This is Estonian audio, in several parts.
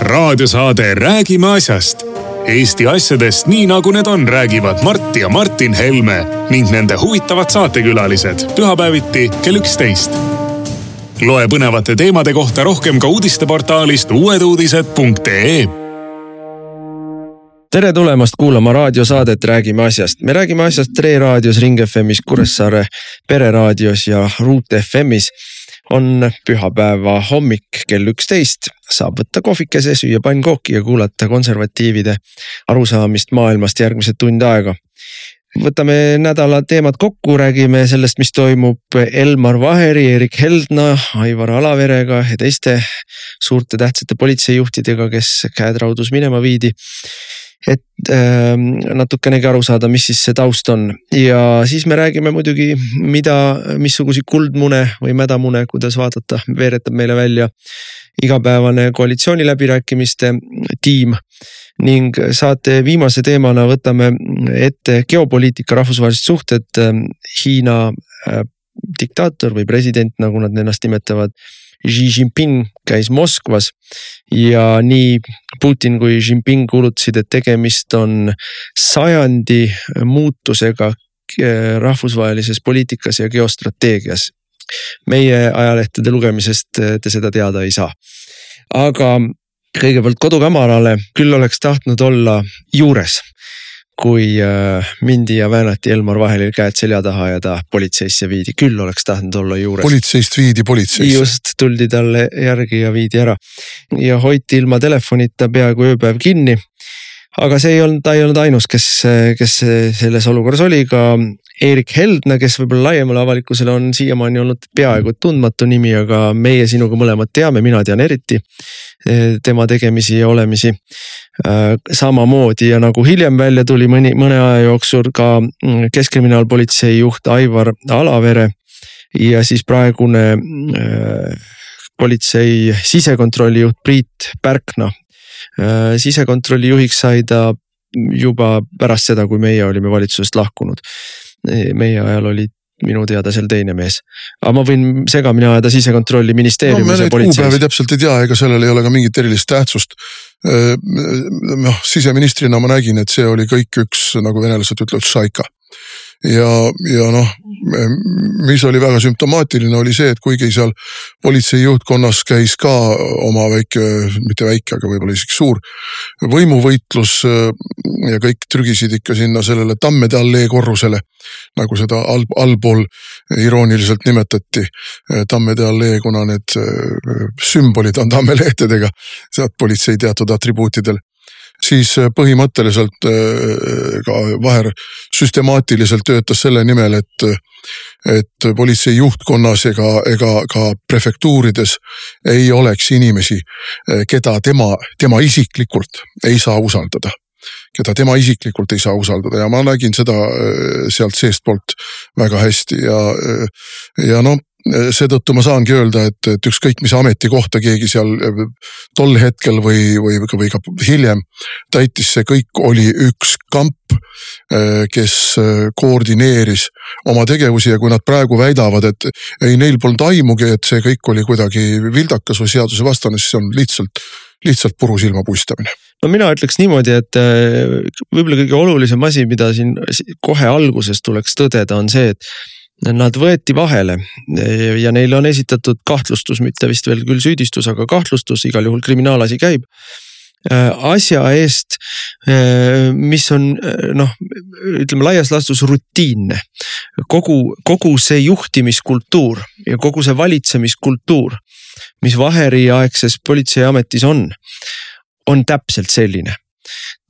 raadiosaade Räägime asjast. Eesti asjadest nii nagu need on, räägivad Mart ja Martin Helme ning nende huvitavad saatekülalised pühapäeviti kell üksteist. loe põnevate teemade kohta rohkem ka uudisteportaalist uueduudised.ee tere tulemast kuulama raadiosaadet Räägime asjast. me räägime asjast Tre raadios, Ring FM-is, Kuressaare pereraadios ja Ruut FM-is on pühapäeva hommik kell üksteist, saab võtta kohvikese, süüa pannkooki ja kuulata konservatiivide arusaamist maailmast järgmised tund aega. võtame nädala teemad kokku, räägime sellest, mis toimub Elmar Vaheri, Erik Heldna, Aivar Alaverega ja teiste suurte tähtsate politseijuhtidega, kes käed raudus minema viidi et äh, natukenegi aru saada, mis siis see taust on ja siis me räägime muidugi, mida, missuguseid kuldmune või mädamune, kuidas vaadata, veeretab meile välja igapäevane koalitsiooniläbirääkimiste tiim ning saate viimase teemana võtame ette geopoliitika, rahvusvahelised suhted. Hiina äh, diktaator või president, nagu nad ennast nimetavad Xi Jinping käis Moskvas ja nii Putin kui Jinping kuulutasid, et tegemist on sajandi muutusega eh, rahvusvahelises poliitikas ja geostrateegias. meie ajalehtede lugemisest eh, te seda teada ei saa. aga kõigepealt kodukamarale küll oleks tahtnud olla juures kui äh, mindi ja väänati Elmar Vahelil käed selja taha ja ta politseisse viidi, küll oleks tahtnud olla juures. politseist viidi politseisse. just, tuldi talle järgi ja viidi ära ja hoiti ilma telefonita peaaegu ööpäev kinni. aga see ei olnud, ta ei olnud ainus, kes, kes selles olukorras oli, ka Erik Heldna, kes võib-olla laiemale avalikkusele on siiamaani olnud peaaegu tundmatu nimi, aga meie sinuga mõlemad teame, mina tean eriti eh, tema tegemisi ja olemisi Äh, samamoodi ja nagu hiljem välja tuli mõni, mõne aja jooksul ka mm, keskkriminaalpolitsei juht Aivar Alavere ja siis praegune äh, politsei sisekontrolli juht Priit Pärkna äh,. sisekontrolli juhiks sai ta juba pärast seda, kui meie olime valitsusest lahkunud. Meie ajal oli minu teada seal teine mees. aga ma võin segamini ajada sisekontrolli ministeeriumis no, ja politseis. kuupäevi täpselt ei tea, ega sellel ei ole ka mingit erilist tähtsust noh, siseministrina ma nägin, et see oli kõik üks, nagu venelased ütlevad, šaika ja, ja noh, mis oli väga sümptomaatiline, oli see, et kuigi seal politsei juhtkonnas käis ka oma väike, mitte väike, aga võib-olla isegi suur võimuvõitlus ja kõik trügisid ikka sinna sellele Tammede allee korrusele, nagu seda all, allpool irooniliselt nimetati. Tammede allee, kuna need sümbolid on tammelehtedega, sealt politsei teatud atribuutidel siis äh, põhimõtteliselt äh, ka Vaher süstemaatiliselt töötas selle nimel, et, et politsei juhtkonnas ega, ega ka prefektuurides ei oleks inimesi, äh, keda tema, tema isiklikult ei saa usaldada. Keda tema isiklikult ei saa usaldada ja ma nägin seda sealt seestpoolt väga hästi ja, ja no seetõttu ma saangi öelda, et, et ükskõik mis ametikohta keegi seal eh, tol hetkel või, või, või ka hiljem täitis, see kõik oli üks kamp, eh, kes eh, koordineeris oma tegevusi ja kui nad praegu väidavad, et ei, neil polnud aimugi, et see kõik oli kuidagi vildakas või seadusevastane, siis see on lihtsalt, lihtsalt puru silmapuistamine no mina ütleks niimoodi, et võib-olla kõige olulisem asi, mida siin kohe alguses tuleks tõdeda, on see, et Nad võeti vahele ja neile on esitatud kahtlustus, mitte vist veel küll süüdistus, aga kahtlustus, igal juhul kriminaalasi käib asja eest, mis on noh, ütleme laias laastus rutiinne. kogu, kogu see juhtimiskultuur ja kogu see valitsemiskultuur, mis Vaheri aegses politseiametis on, on täpselt selline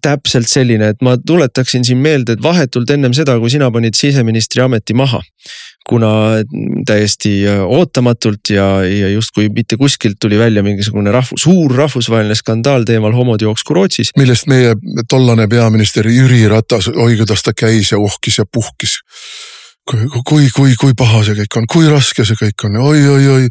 täpselt selline, et ma tuletaksin siin meelde, et vahetult ennem seda, kui sina panid siseministri ameti maha. kuna täiesti äh, ootamatult ja, ja justkui mitte kuskilt tuli välja mingisugune rahvus, suur rahvusvaheline skandaal teemal homod jooksku Rootsis. millest meie tollane peaminister Jüri Ratas, oi kuidas ta käis ja uhkis ja puhkis kui, kui, kui paha see kõik on, kui raske see kõik on oi, oi, oi,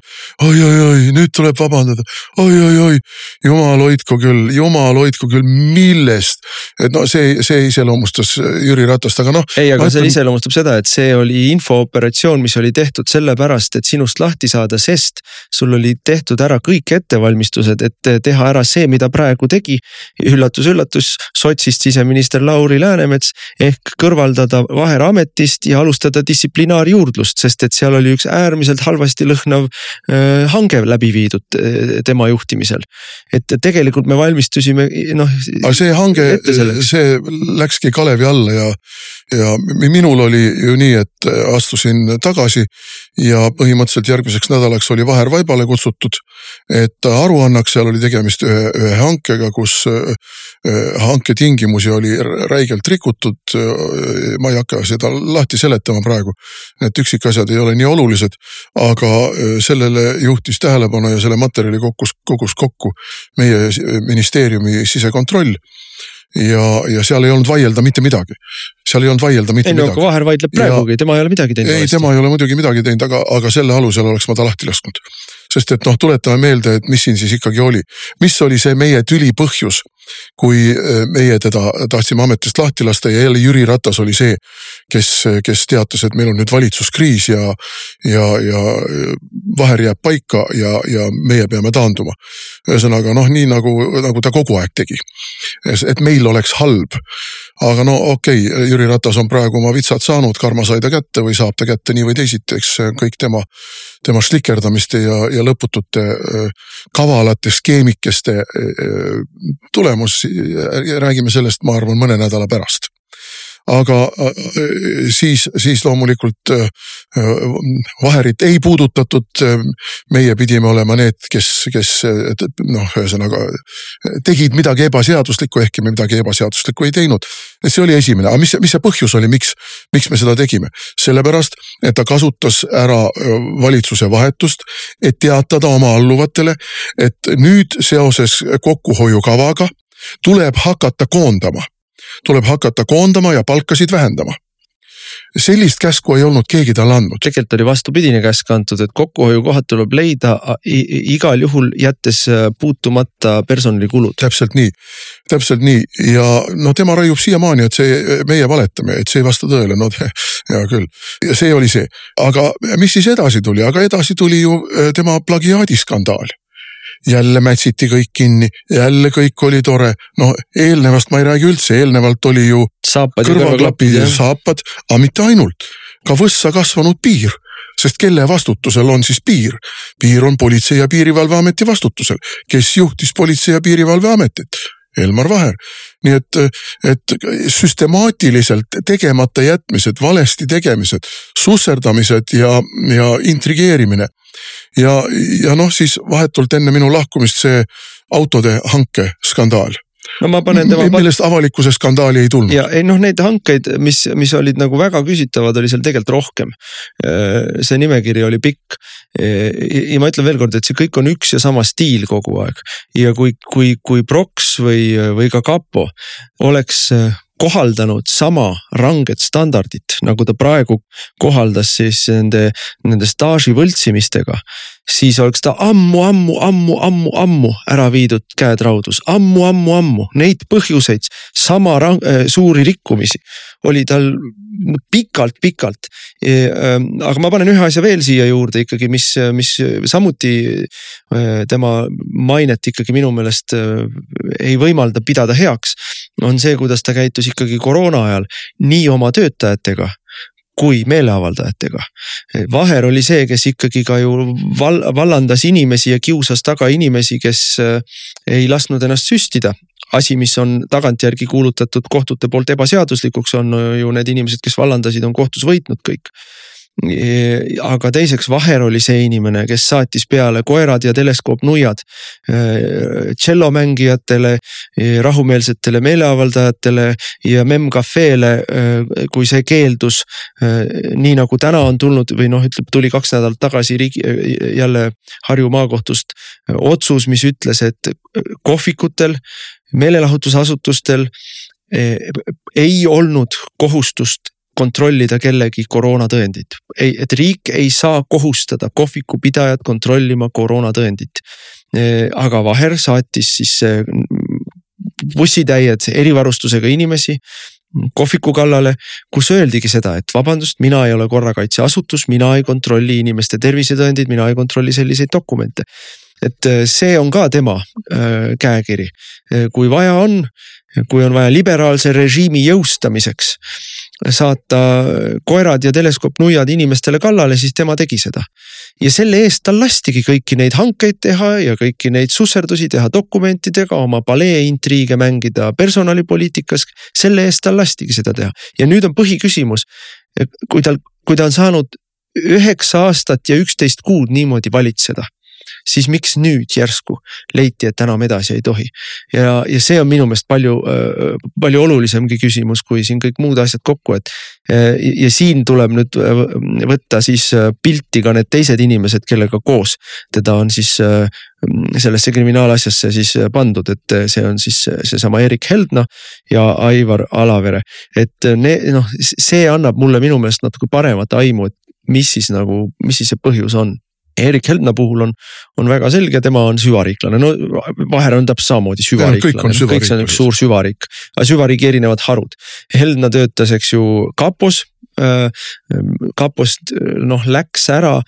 oi, oi, oi, nüüd tuleb vabandada oi, oi, oi, jumal hoidku küll, jumal hoidku küll, millest. et no see, see iseloomustas Jüri Ratast, aga noh. ei, aga see ütlen... iseloomustab seda, et see oli infooperatsioon, mis oli tehtud sellepärast, et sinust lahti saada, sest sul oli tehtud ära kõik ettevalmistused, et teha ära see, mida praegu tegi. üllatus, üllatus, sotsist siseminister Lauri Läänemets ehk kõrvaldada Vaher ametist ja alustada distsiplinaarjuurdlust, sest et seal oli üks äärmiselt halvasti lõhnav äh, hange läbi viidud äh, tema juhtimisel. et tegelikult me valmistusime noh. aga see hange, see läkski kalevi alla ja, ja minul oli ju nii, et astusin tagasi ja põhimõtteliselt järgmiseks nädalaks oli Vaher vaibale kutsutud. Et aru annaks, seal oli tegemist ühe, ühe hankega, kus äh, hanke tingimusi oli räigelt rikutud. ma ei hakka seda lahti seletama praegu, need üksikasjad ei ole nii olulised, aga äh, sellele juhtis tähelepanu ja selle materjali kogus, kogus kokku meie ministeeriumi sisekontroll ja, ja seal ei olnud vaielda mitte midagi. seal ei olnud vaielda mitte ei, midagi. ei no Vaher vaidleb praegugi, tema ei ole midagi teinud. ei, tema ei ole muidugi midagi teinud, aga, aga selle alusel oleks ma ta lahti lasknud. Sest et noh, tuletame meelde, et mis siin siis ikkagi oli, mis oli see meie tüli põhjus kui äh, meie teda tahtsime ametist lahti lasta ja jälle Jüri Ratas oli see, kes, kes teatas, et meil on nüüd valitsuskriis ja, ja, ja Vaher jääb paika ja, ja meie peame taanduma. ühesõnaga noh, nii nagu, nagu ta kogu aeg tegi. et meil oleks halb. aga no okei okay,, Jüri Ratas on praegu oma vitsad saanud, karma sai ta kätte või saab ta kätte nii või teisiti, eks see on kõik tema, tema slikerdamiste ja, ja lõputute kavalate skeemikeste tulemus tulemus, räägime sellest, ma arvan, mõne nädala pärast aga äh, siis, siis loomulikult äh, Vaherit ei puudutatud. meie pidime olema need, kes, kes noh, ühesõnaga tegid midagi ebaseaduslikku, ehkki me midagi ebaseaduslikku ei teinud. et see oli esimene, aga mis, mis see põhjus oli, miks, miks me seda tegime? sellepärast, et ta kasutas ära äh, valitsuse vahetust, et teatada oma alluvatele, et nüüd seoses kokkuhoiukavaga tuleb hakata koondama, tuleb hakata koondama ja palkasid vähendama. Sellist käsku ei olnud keegi talle andnud. tegelikult oli vastupidine käsk antud, et kokkuhoiukohad tuleb leida igal juhul jättes äh, puutumata personalikulud. täpselt nii, täpselt nii. Ja no tema raiub siiamaani, et see, meie valetame, et see ei vasta tõele, no hea küll. ja see oli see, aga mis siis edasi tuli, aga edasi tuli ju äh, tema plagiaadiskandaal jälle mätsiti kõik kinni, jälle kõik oli tore. no eelnevast ma ei räägi üldse, eelnevalt oli ju saapad kõrvaklapid ja saapad, aga mitte ainult, ka võssa kasvanud piir sest kelle vastutusel on siis piir? piir on Politsei- ja Piirivalveameti vastutusel. kes juhtis Politsei- ja Piirivalveametit? Elmar Vaher. nii et, et süstemaatiliselt tegemata jätmised, valesti tegemised, susserdamised ja, ja intrigeerimine ja, ja noh, siis vahetult enne minu lahkumist see autode hanke skandaal no ma panen tema. millest avalikkuse skandaali ei tulnud. ja ei noh, neid hankeid, mis, mis olid nagu väga küsitavad, oli seal tegelikult rohkem. Äh, see nimekiri oli pikk. Äh, ja ma ütlen veelkord, et see kõik on üks ja sama stiil kogu aeg ja kui, kui, kui Prox või, või ka kapo oleks äh, kohaldanud sama ranget standardit, nagu ta praegu kohaldas siis nende, nende staaži võltsimistega. siis oleks ta ammu, ammu, ammu, ammu, ammu ära viidud käed raudus ammu,, ammu-ammu-ammu, neid põhjuseid, sama rang, äh, suuri rikkumisi oli tal pikalt-pikalt. Ähm, aga ma panen ühe asja veel siia juurde ikkagi, mis, mis samuti äh, tema mainet ikkagi minu meelest äh, ei võimalda pidada heaks on see, kuidas ta käitus ikkagi koroona ajal nii oma töötajatega kui meeleavaldajatega. Vaher oli see, kes ikkagi ka ju val vallandas inimesi ja kiusas taga inimesi, kes äh, ei lasknud ennast süstida asi, mis on tagantjärgi kuulutatud kohtute poolt ebaseaduslikuks, on ju need inimesed, kes vallandasid, on kohtus võitnud kõik aga teiseks Vaher oli see inimene, kes saatis peale koerad ja teleskoopnuiad tšellomängijatele, rahumeelsetele meeleavaldajatele ja Mem Cafe'le, kui see keeldus. nii nagu täna on tulnud või noh, ütleb, tuli kaks nädalat tagasi riigi jälle Harju maakohtust otsus, mis ütles, et kohvikutel, meelelahutusasutustel ei olnud kohustust kontrollida kellegi koroonatõendit. ei, et riik ei saa kohustada kohvikupidajat kontrollima koroonatõendit. aga Vaher saatis siis bussitäied erivarustusega inimesi kohviku kallale, kus öeldigi seda, et vabandust, mina ei ole korrakaitseasutus, mina ei kontrolli inimeste tervisetõendeid, mina ei kontrolli selliseid dokumente. et see on ka tema käekiri, kui vaja on, kui on vaja liberaalse režiimi jõustamiseks saata koerad ja teleskoopnuiad inimestele kallale, siis tema tegi seda. ja selle eest tal lastigi kõiki neid hankeid teha ja kõiki neid susserdusi teha dokumentidega, oma palee intriige mängida personalipoliitikas. selle eest tal lastigi seda teha ja nüüd on põhiküsimus, kui tal, kui ta on saanud üheksa aastat ja üksteist kuud niimoodi valitseda siis miks nüüd järsku leiti, et enam edasi ei tohi. ja, ja see on minu meelest palju, palju olulisemgi küsimus, kui siin kõik muud asjad kokku, et. ja siin tuleb nüüd võtta siis pilti ka need teised inimesed, kellega koos teda on siis sellesse kriminaalasjasse siis pandud, et see on siis seesama Erik Heldna ja Aivar Alavere. et noh, see annab mulle minu meelest natuke paremat aimu, et mis siis nagu, mis siis see põhjus on Erik Heldna puhul on, on väga selge, tema on süvariiklane, no Vaher on täpselt samamoodi süvariiklane, kõik see on üks suur süvariik, aga süvariigi erinevad harud. Heldna töötas, eks ju, kapos. Äh, kapost noh, läks ära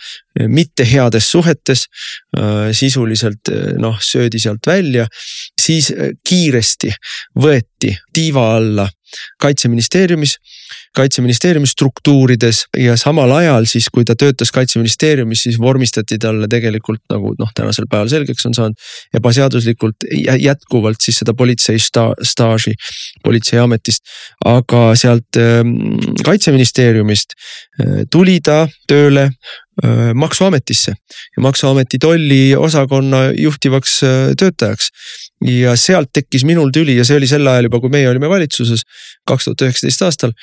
mitte heades suhetes. Äh, sisuliselt noh, söödi sealt välja, siis kiiresti võeti tiiva alla kaitseministeeriumis kaitseministeeriumi struktuurides ja samal ajal siis, kui ta töötas kaitseministeeriumis, siis vormistati talle tegelikult nagu noh, tänasel päeval selgeks on saanud. ebaseaduslikult jätkuvalt siis seda politsei sta staaži politseiametist, aga sealt ähm, kaitseministeeriumist äh, tuli ta tööle äh, maksuametisse ja maksuameti tolliosakonna juhtivaks äh, töötajaks ja sealt tekkis minul tüli ja see oli sel ajal juba, kui meie olime valitsuses kaks tuhat üheksateist aastal.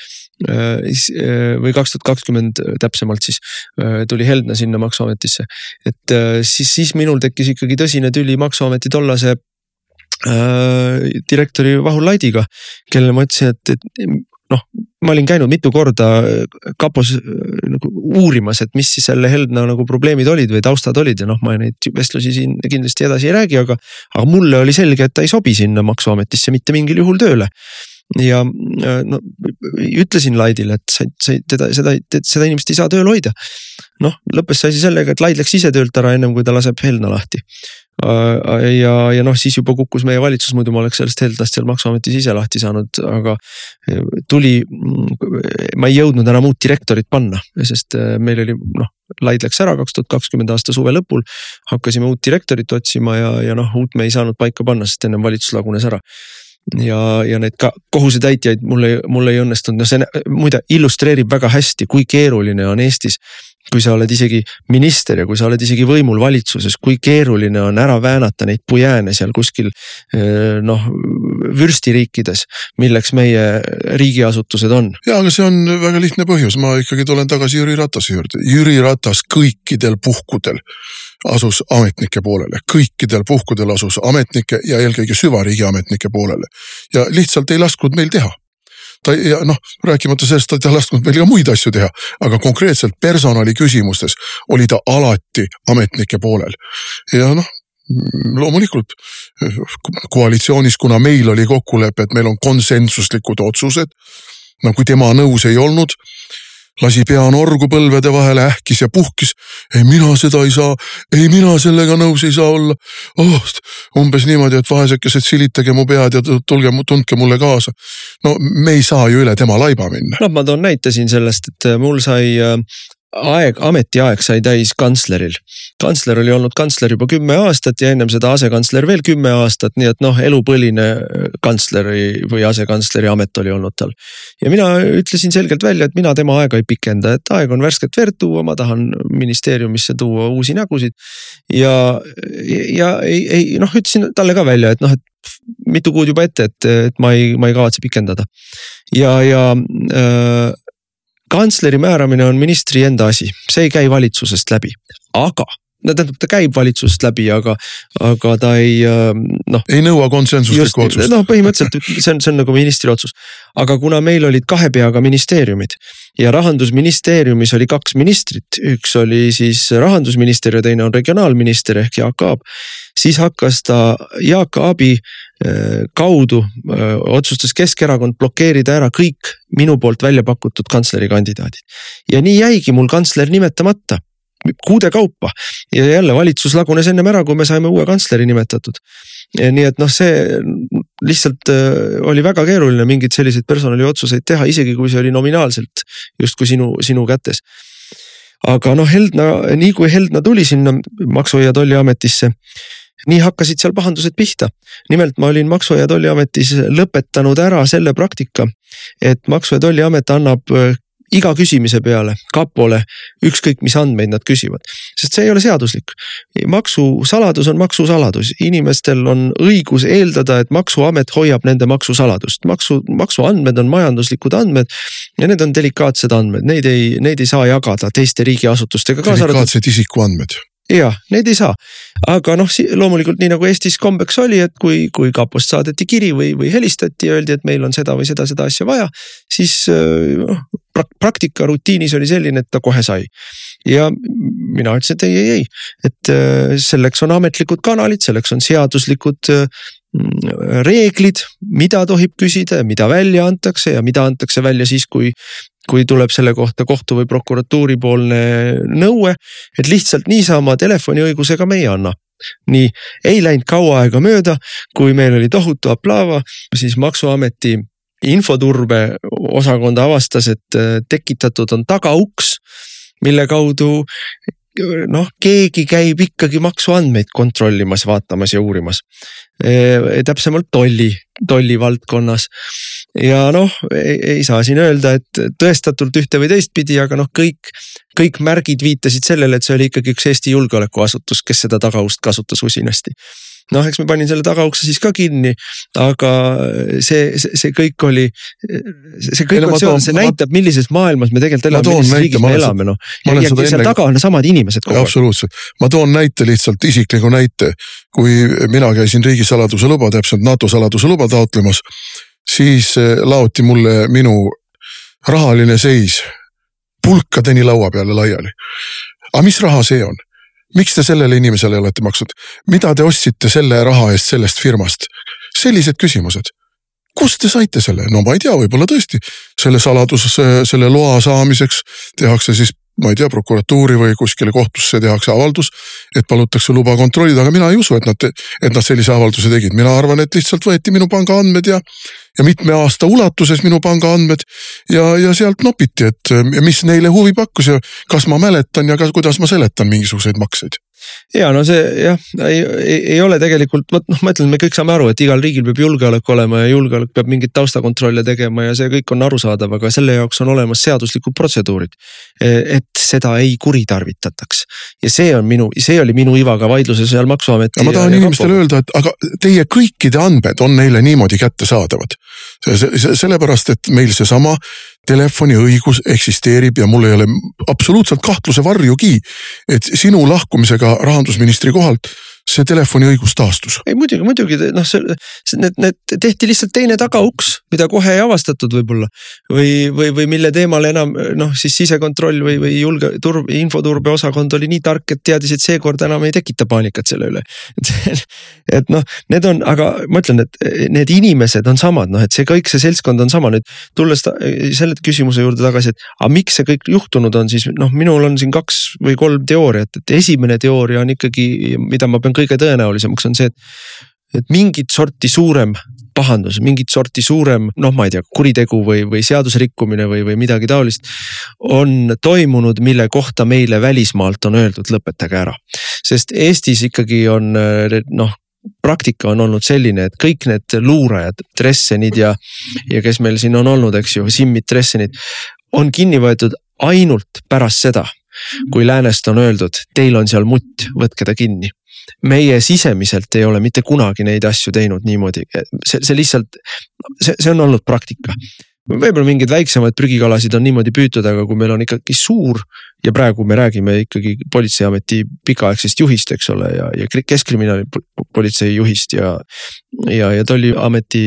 Äh, äh, või kaks tuhat kakskümmend täpsemalt siis äh, tuli Heldna sinna maksuametisse, et siis, siis minul tekkis ikkagi tõsine tüli maksuameti tollase direktori Vahur Laidiga, kellele ma ütlesin, et, et noh, ma olin käinud mitu korda kapos nagu uurimas, et mis siis selle Heldna nagu probleemid olid või taustad olid ja noh, ma neid vestlusi siin kindlasti edasi ei räägi, aga. aga mulle oli selge, et ta ei sobi sinna maksuametisse mitte mingil juhul tööle ja äh, no ütlesin Laidile, et sa, sa teda, seda, seda inimest ei saa tööl hoida. noh, lõppes see asi sellega, et Laid läks ise töölt ära, ennem kui ta laseb Helna lahti. Äh, ja, ja noh, siis juba kukkus meie valitsus, muidu ma oleks sellest Heldnast seal maksuametis ise lahti saanud, aga äh, tuli. ma ei jõudnud enam uut direktorit panna, sest meil oli noh, Laid läks ära kaks tuhat kakskümmend aasta suve lõpul. hakkasime uut direktorit otsima ja, ja noh, uut me ei saanud paika panna, sest ennem valitsus lagunes ära ja, ja neid ka kohusetäitjaid mul ei, mul ei õnnestunud, noh see muide illustreerib väga hästi, kui keeruline on Eestis. Kui sa oled isegi minister ja kui sa oled isegi võimul valitsuses, kui keeruline on ära väänata neid pujääne seal kuskil noh vürstiriikides, milleks meie riigiasutused on. ja, aga see on väga lihtne põhjus, ma ikkagi tulen tagasi Jüri Ratase juurde, Jüri Ratas kõikidel puhkudel asus ametnike poolele, kõikidel puhkudel asus ametnike ja eelkõige süvariigi ametnike poolele. Ja lihtsalt ei lasknud meil teha ta ja noh, rääkimata sellest, ta ei lasknud meil ka muid asju teha, aga konkreetselt personali küsimustes oli ta alati ametnike poolel. ja noh, loomulikult koalitsioonis, kuna meil oli kokkulepe, et meil on konsensuslikud otsused. no kui tema nõus ei olnud, lasi pea norgu põlvede vahele, ähkis ja puhkis. ei, mina seda ei saa, ei, mina sellega nõus ei saa olla oh,. umbes niimoodi, et vaesekesed silitage mu pead ja tulge, tundke mulle kaasa. no me ei saa ju üle tema laiba minna. noh, ma toon näite siin sellest, et mul sai äh, aeg, ametiaeg sai täis kantsleril. kantsler oli olnud kantsler juba kümme aastat ja ennem seda asekantsler veel kümme aastat, nii et noh, elupõline kantsleri või asekantsleri amet oli olnud tal. ja mina ütlesin selgelt välja, et mina tema aega ei pikenda, et aeg on värsket verd tuua, ma tahan ministeeriumisse tuua uusi nägusid. ja, ja ei, ei noh, ütlesin talle ka välja, et noh, et mitu kuud juba ette, et, et ma ei, ma ei kavatse pikendada. ja, ja äh, kantsleri määramine on ministri enda asi, see ei käi valitsusest läbi, aga no tähendab, ta käib valitsusest läbi, aga, aga ta ei noh. ei nõua konsensuslikku otsust. noh, põhimõtteliselt see on, see on nagu ministri otsus. aga kuna meil olid kahe peaga ministeeriumid ja rahandusministeeriumis oli kaks ministrit, üks oli siis rahandusminister ja teine on regionaalminister ehk Jaak Aab. siis hakkas ta Jaak Aabi kaudu öö, otsustas Keskerakond blokeerida ära kõik minu poolt välja pakutud kantslerikandidaadid. ja nii jäigi mul kantsler nimetamata kuude kaupa ja jälle valitsus lagunes ennem ära, kui me saime uue kantsleri nimetatud. nii et noh, see lihtsalt äh, oli väga keeruline mingeid selliseid personaliotsuseid teha, isegi kui see oli nominaalselt justkui sinu, sinu kätes. aga noh, Heldna, nii kui Heldna tuli sinna Maksu- ja Tolliametisse nii hakkasid seal pahandused pihta. nimelt ma olin Maksu- ja Tolliametis lõpetanud ära selle praktika, et Maksu- ja Tolliamet annab äh, iga küsimise peale kapole ükskõik, mis andmeid nad küsivad, sest see ei ole seaduslik. maksusaladus on maksusaladus, inimestel on õigus eeldada, et maksuamet hoiab nende maksusaladust, maksu, maksuandmed on majanduslikud andmed. ja need on delikaatsed andmed, neid ei, neid ei saa jagada teiste riigiasutustega. delikaatsed isikuandmed jah, neid ei saa, aga noh, loomulikult nii nagu Eestis kombeks oli, et kui, kui kapost saadeti kiri või, või helistati ja öeldi, et meil on seda või seda, seda asja vaja. siis noh praktika rutiinis oli selline, et ta kohe sai. ja mina ütlesin, et ei, ei, ei, et äh, selleks on ametlikud kanalid, selleks on seaduslikud äh, reeglid, mida tohib küsida ja mida välja antakse ja mida antakse välja siis, kui kui tuleb selle kohta kohtu või prokuratuuri poolne nõue, et lihtsalt niisama telefoniõigusega me ei anna. Nii, ei läinud kaua aega mööda, kui meil oli tohutu aplaava, siis maksuameti infoturbe osakond avastas, et äh, tekitatud on tagauks, mille kaudu noh, keegi käib ikkagi maksuandmeid kontrollimas, vaatamas ja uurimas. täpsemalt tolli, tolli valdkonnas ja noh, ei saa siin öelda, et tõestatult ühte või teistpidi, aga noh, kõik, kõik märgid viitasid sellele, et see oli ikkagi üks Eesti julgeolekuasutus, kes seda tagaust kasutas usinasti noh, eks ma panin selle tagaukse siis ka kinni, aga see, see, see kõik oli, see kõik on seotud, see näitab, millises maailmas me tegelikult elame, millises riigis me elame, noh. ja, ja seal enne... taga on samad inimesed kogu aeg. absoluutselt, ma toon näite lihtsalt, isikliku näite. kui mina käisin riigisaladuse luba, täpselt NATO saladuse luba taotlemas siis eh, laoti mulle minu rahaline seis pulkadeni laua peale laiali. aga mis raha see on? Miks te sellele inimesele olete maksnud, mida te ostsite selle raha eest sellest firmast? sellised küsimused. kust te saite selle, no ma ei tea, võib-olla tõesti selle saladus, selle loa saamiseks tehakse siis ma ei tea, prokuratuuri või kuskile kohtusse tehakse avaldus, et palutakse luba kontrollida, aga mina ei usu, et nad, et nad sellise avalduse tegid, mina arvan, et lihtsalt võeti minu pangaandmed ja ja mitme aasta ulatuses minu pangaandmed ja, ja sealt nopiti, et mis neile huvi pakkus ja kas ma mäletan ja kas, kuidas ma seletan mingisuguseid makseid ja no see jah, ei, ei, ei ole tegelikult, vot noh, ma ütlen, me kõik saame aru, et igal riigil peab julgeolek olema ja julgeolek peab mingeid taustakontrolle tegema ja see kõik on arusaadav, aga selle jaoks on olemas seaduslikud protseduurid. et seda ei kuritarvitataks ja see on minu, see oli minu ivaga vaidluses seal maksuameti. ma tahan inimestele öelda, et aga teie kõikide andmed on neile niimoodi kättesaadavad. Sellepärast, et meil seesama telefoniõigus eksisteerib ja mul ei ole absoluutselt kahtluse varjugi, et sinu lahkumisega rahandusministri kohalt see telefoniõigus taastus. ei muidugi, muidugi noh, see, need, need tehti lihtsalt teine tagauks, mida kohe ei avastatud võib-olla. või, või, või mille teemal enam noh, siis sisekontroll või, või julge turb, infoturbe osakond oli nii tark, et teadis, et seekord enam ei tekita paanikat selle üle. et, et noh, need on, aga ma ütlen, et need inimesed on samad, noh, et see kõik, see seltskond on sama nüüd tulles selle küsimuse juurde tagasi, et aga miks see kõik juhtunud on, siis noh, minul on siin kaks või kolm teooriat, et esimene teooria on ikkagi, mida ma pean kõige tõenäolisemaks on see, et, et mingit sorti suurem pahandus, mingit sorti suurem, noh, ma ei tea, kuritegu või, või seadusrikkumine või, või midagi taolist. on toimunud, mille kohta meile välismaalt on öeldud, lõpetage ära. sest Eestis ikkagi on noh praktika on olnud selline, et kõik need luurajad, Dressenid ja, ja kes meil siin on olnud, eks ju, Simmid, Dressenid on kinni võetud ainult pärast seda, kui läänest on öeldud, teil on seal mutt, võtke ta kinni meie sisemiselt ei ole mitte kunagi neid asju teinud niimoodi, see, see lihtsalt, see, see on olnud praktika. võib-olla mingeid väiksemaid prügikalasid on niimoodi püütud, aga kui meil on ikkagi suur ja praegu me räägime ikkagi politseiameti pikaaegsest juhist, eks ole, ja, ja keskkriminaalpolitsei juhist ja. ja, ja tolliameti,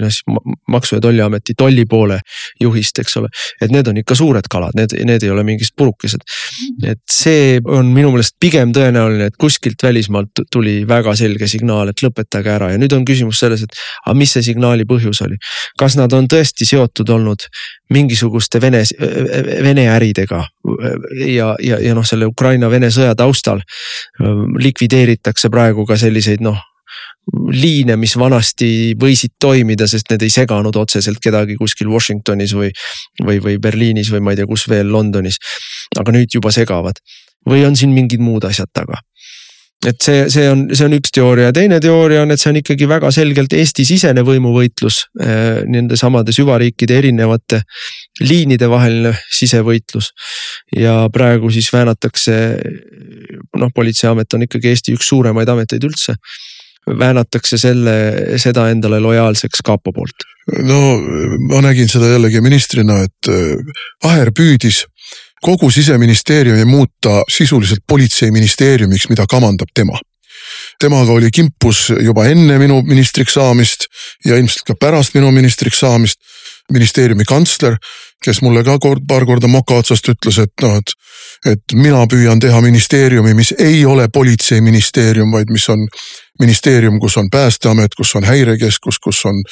noh siis maksu- ja tolliameti tolli poole juhist, eks ole. et need on ikka suured kalad, need, need ei ole mingid purukesed. et see on minu meelest pigem tõenäoline, et kuskilt välismaalt tuli väga selge signaal, et lõpetage ära ja nüüd on küsimus selles, et aga mis see signaali põhjus oli. kas nad on tõesti seotud olnud mingisuguste Vene, Vene äridega ja, ja, ja noh, selle Ukraina-Vene sõja taustal likvideeritakse praegu ka selliseid noh liine, mis vanasti võisid toimida, sest need ei seganud otseselt kedagi kuskil Washingtonis või, või, või Berliinis või ma ei tea, kus veel Londonis. aga nüüd juba segavad või on siin mingid muud asjad taga et see, see on, see on üks teooria ja teine teooria on, et see on ikkagi väga selgelt Eesti-sisene võimuvõitlus äh,. Nende samade süvariikide erinevate liinide vaheline sisevõitlus. ja praegu siis väänatakse, noh, politseiamet on ikkagi Eesti üks suuremaid ameteid üldse väänatakse selle, seda endale lojaalseks kapo poolt? no ma nägin seda jällegi ministrina, et Aher püüdis kogu siseministeeriumi muuta sisuliselt politseiministeeriumiks, mida kamandab tema. Temaga oli kimpus juba enne minu ministriks saamist ja ilmselt ka pärast minu ministriks saamist ministeeriumi kantsler, kes mulle ka kord, paar korda moka otsast ütles, et noh, et, et mina püüan teha ministeeriumi, mis ei ole politseiministeerium, vaid mis on ministeerium, kus on päästeamet, kus on häirekeskus, kus on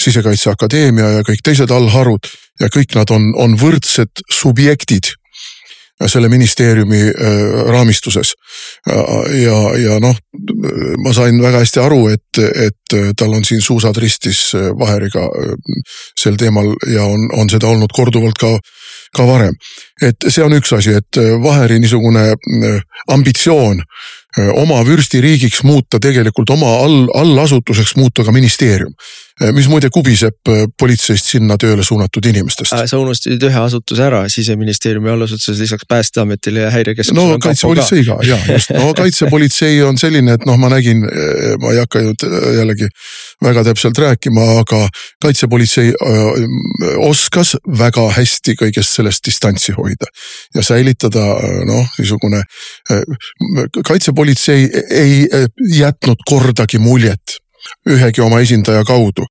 sisekaitseakadeemia ja kõik teised allharud ja kõik nad on, on võrdsed subjektid selle ministeeriumi äh, raamistuses. ja, ja noh, ma sain väga hästi aru, et, et tal on siin suusad ristis äh, Vaheriga äh, sel teemal ja on, on seda olnud korduvalt ka, ka varem. et see on üks asi, et Vaheri niisugune ambitsioon oma vürstiriigiks muuta tegelikult oma all, allasutuseks muuta ka ministeerium mis muide kubiseb eh, politseist sinna tööle suunatud inimestest. sa unustasid ühe asutuse ära siseministeeriumi allasutuses lisaks päästeametile ja häirekeskusele. no kaitsepolitsei ka ja just, no kaitsepolitsei on selline, et noh, ma nägin, ma ei hakka ju jällegi väga täpselt rääkima, aga kaitsepolitsei oskas väga hästi kõigest sellest distantsi hoida ja säilitada noh, niisugune kaitsepolitsei ei jätnud kordagi muljet ühegi oma esindaja kaudu.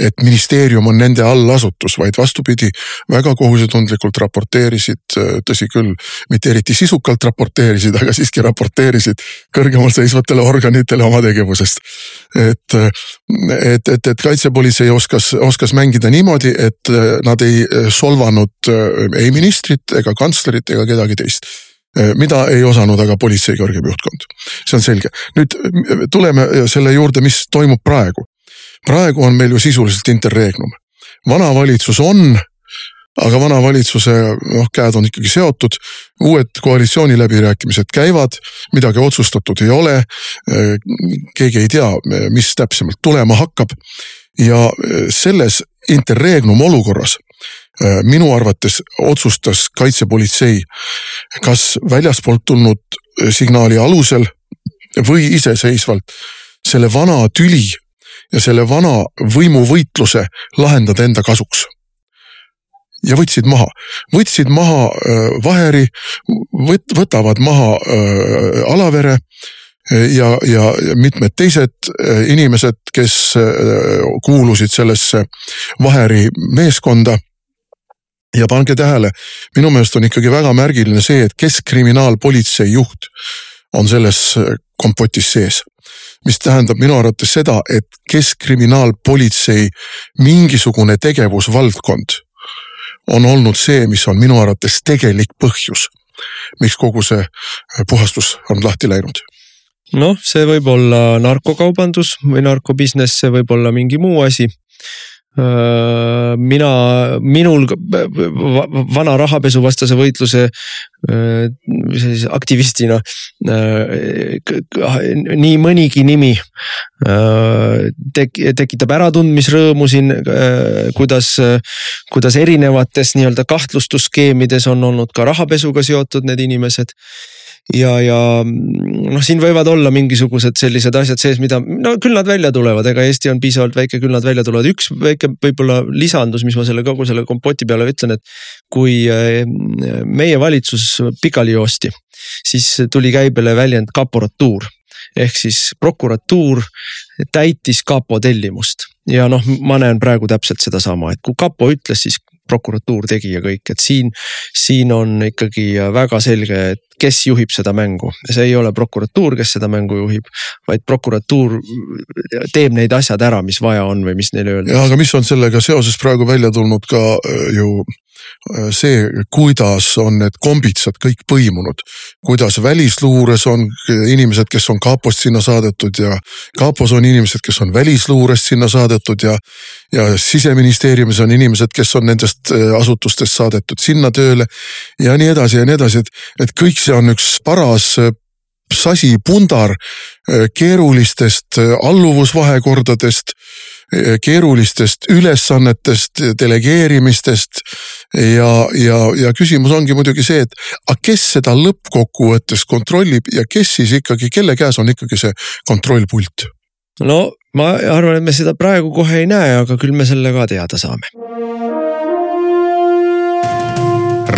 et ministeerium on nende allasutus, vaid vastupidi, väga kohusetundlikult raporteerisid, tõsi küll, mitte eriti sisukalt raporteerisid, aga siiski raporteerisid kõrgemal seisvatele organitele oma tegevusest. et, et, et, et kaitsepolitsei oskas, oskas mängida niimoodi, et nad ei solvanud ei ministrit ega kantslerit ega kedagi teist mida ei osanud aga politsei kõrgem juhtkond. see on selge. nüüd eh, tuleme selle juurde, mis toimub praegu. praegu on meil ju sisuliselt interregnum. vana valitsus on, aga vana valitsuse noh, käed on ikkagi seotud. uued koalitsiooniläbirääkimised käivad, midagi otsustatud ei ole. Keegi ei tea, mis täpsemalt tulema hakkab. ja selles interregnum olukorras Äh, minu arvates otsustas kaitsepolitsei kas väljaspoolt tulnud äh, signaali alusel või iseseisvalt selle vana tüli ja selle vana võimuvõitluse lahendada enda kasuks. ja võtsid maha, võtsid maha äh, Vaheri, võt-, võtavad maha Alavere ja, ja mitmed teised inimesed, kes kuulusid sellesse Vaheri meeskonda ja pange tähele, minu meelest on ikkagi väga märgiline see, et keskkriminaalpolitsei juht on selles äh, kompotis sees. mis tähendab minu arvates seda, et keskkriminaalpolitsei mingisugune tegevusvaldkond on olnud see, mis on minu arvates tegelik põhjus, miks kogu see äh, puhastus on lahti läinud noh, see võib olla narkokaubandus või narkobusiness, see võib olla mingi muu asi mina, minul vana rahapesuvastase võitluse sellise aktivistina nii mõnigi nimi tek-, tekitab äratundmisrõõmu siin, kuidas, kuidas erinevates nii-öelda kahtlustusskeemides on olnud ka rahapesuga seotud need inimesed ja, ja noh, siin võivad olla mingisugused sellised asjad sees, mida no küll nad välja tulevad, ega Eesti on piisavalt väike, küll nad välja tulevad, üks väike võib-olla lisandus, mis ma selle kogu selle kompoti peale ütlen, et. kui äh, meie valitsus pikali joosti, siis tuli käibele väljend kaporatuur ehk siis prokuratuur täitis kapo tellimust ja noh, ma näen praegu täpselt sedasama, et kui kapo ütles, siis prokuratuur tegi ja kõik, et siin, siin on ikkagi väga selge, et kes juhib seda mängu. see ei ole prokuratuur, kes seda mängu juhib, vaid prokuratuur teeb neid asjad ära, mis vaja on või mis neile öeldakse. aga mis on sellega seoses praegu välja tulnud ka äh, ju see, kuidas on need kombitsad kõik põimunud, kuidas välisluures on inimesed, kes on kapost sinna saadetud ja kapos on inimesed, kes on välisluurest sinna saadetud ja. ja siseministeeriumis on inimesed, kes on nendest äh, asutustest saadetud sinna tööle ja nii edasi ja nii edasi, et, et kõik see on üks paras äh, sasi pundar keerulistest alluvusvahekordadest keerulistest ülesannetest, delegeerimistest ja, ja, ja küsimus ongi muidugi see, et aga kes seda lõppkokkuvõttes kontrollib ja kes siis ikkagi, kelle käes on ikkagi see kontrollpult? no ma arvan, et me seda praegu kohe ei näe, aga küll me selle ka teada saame.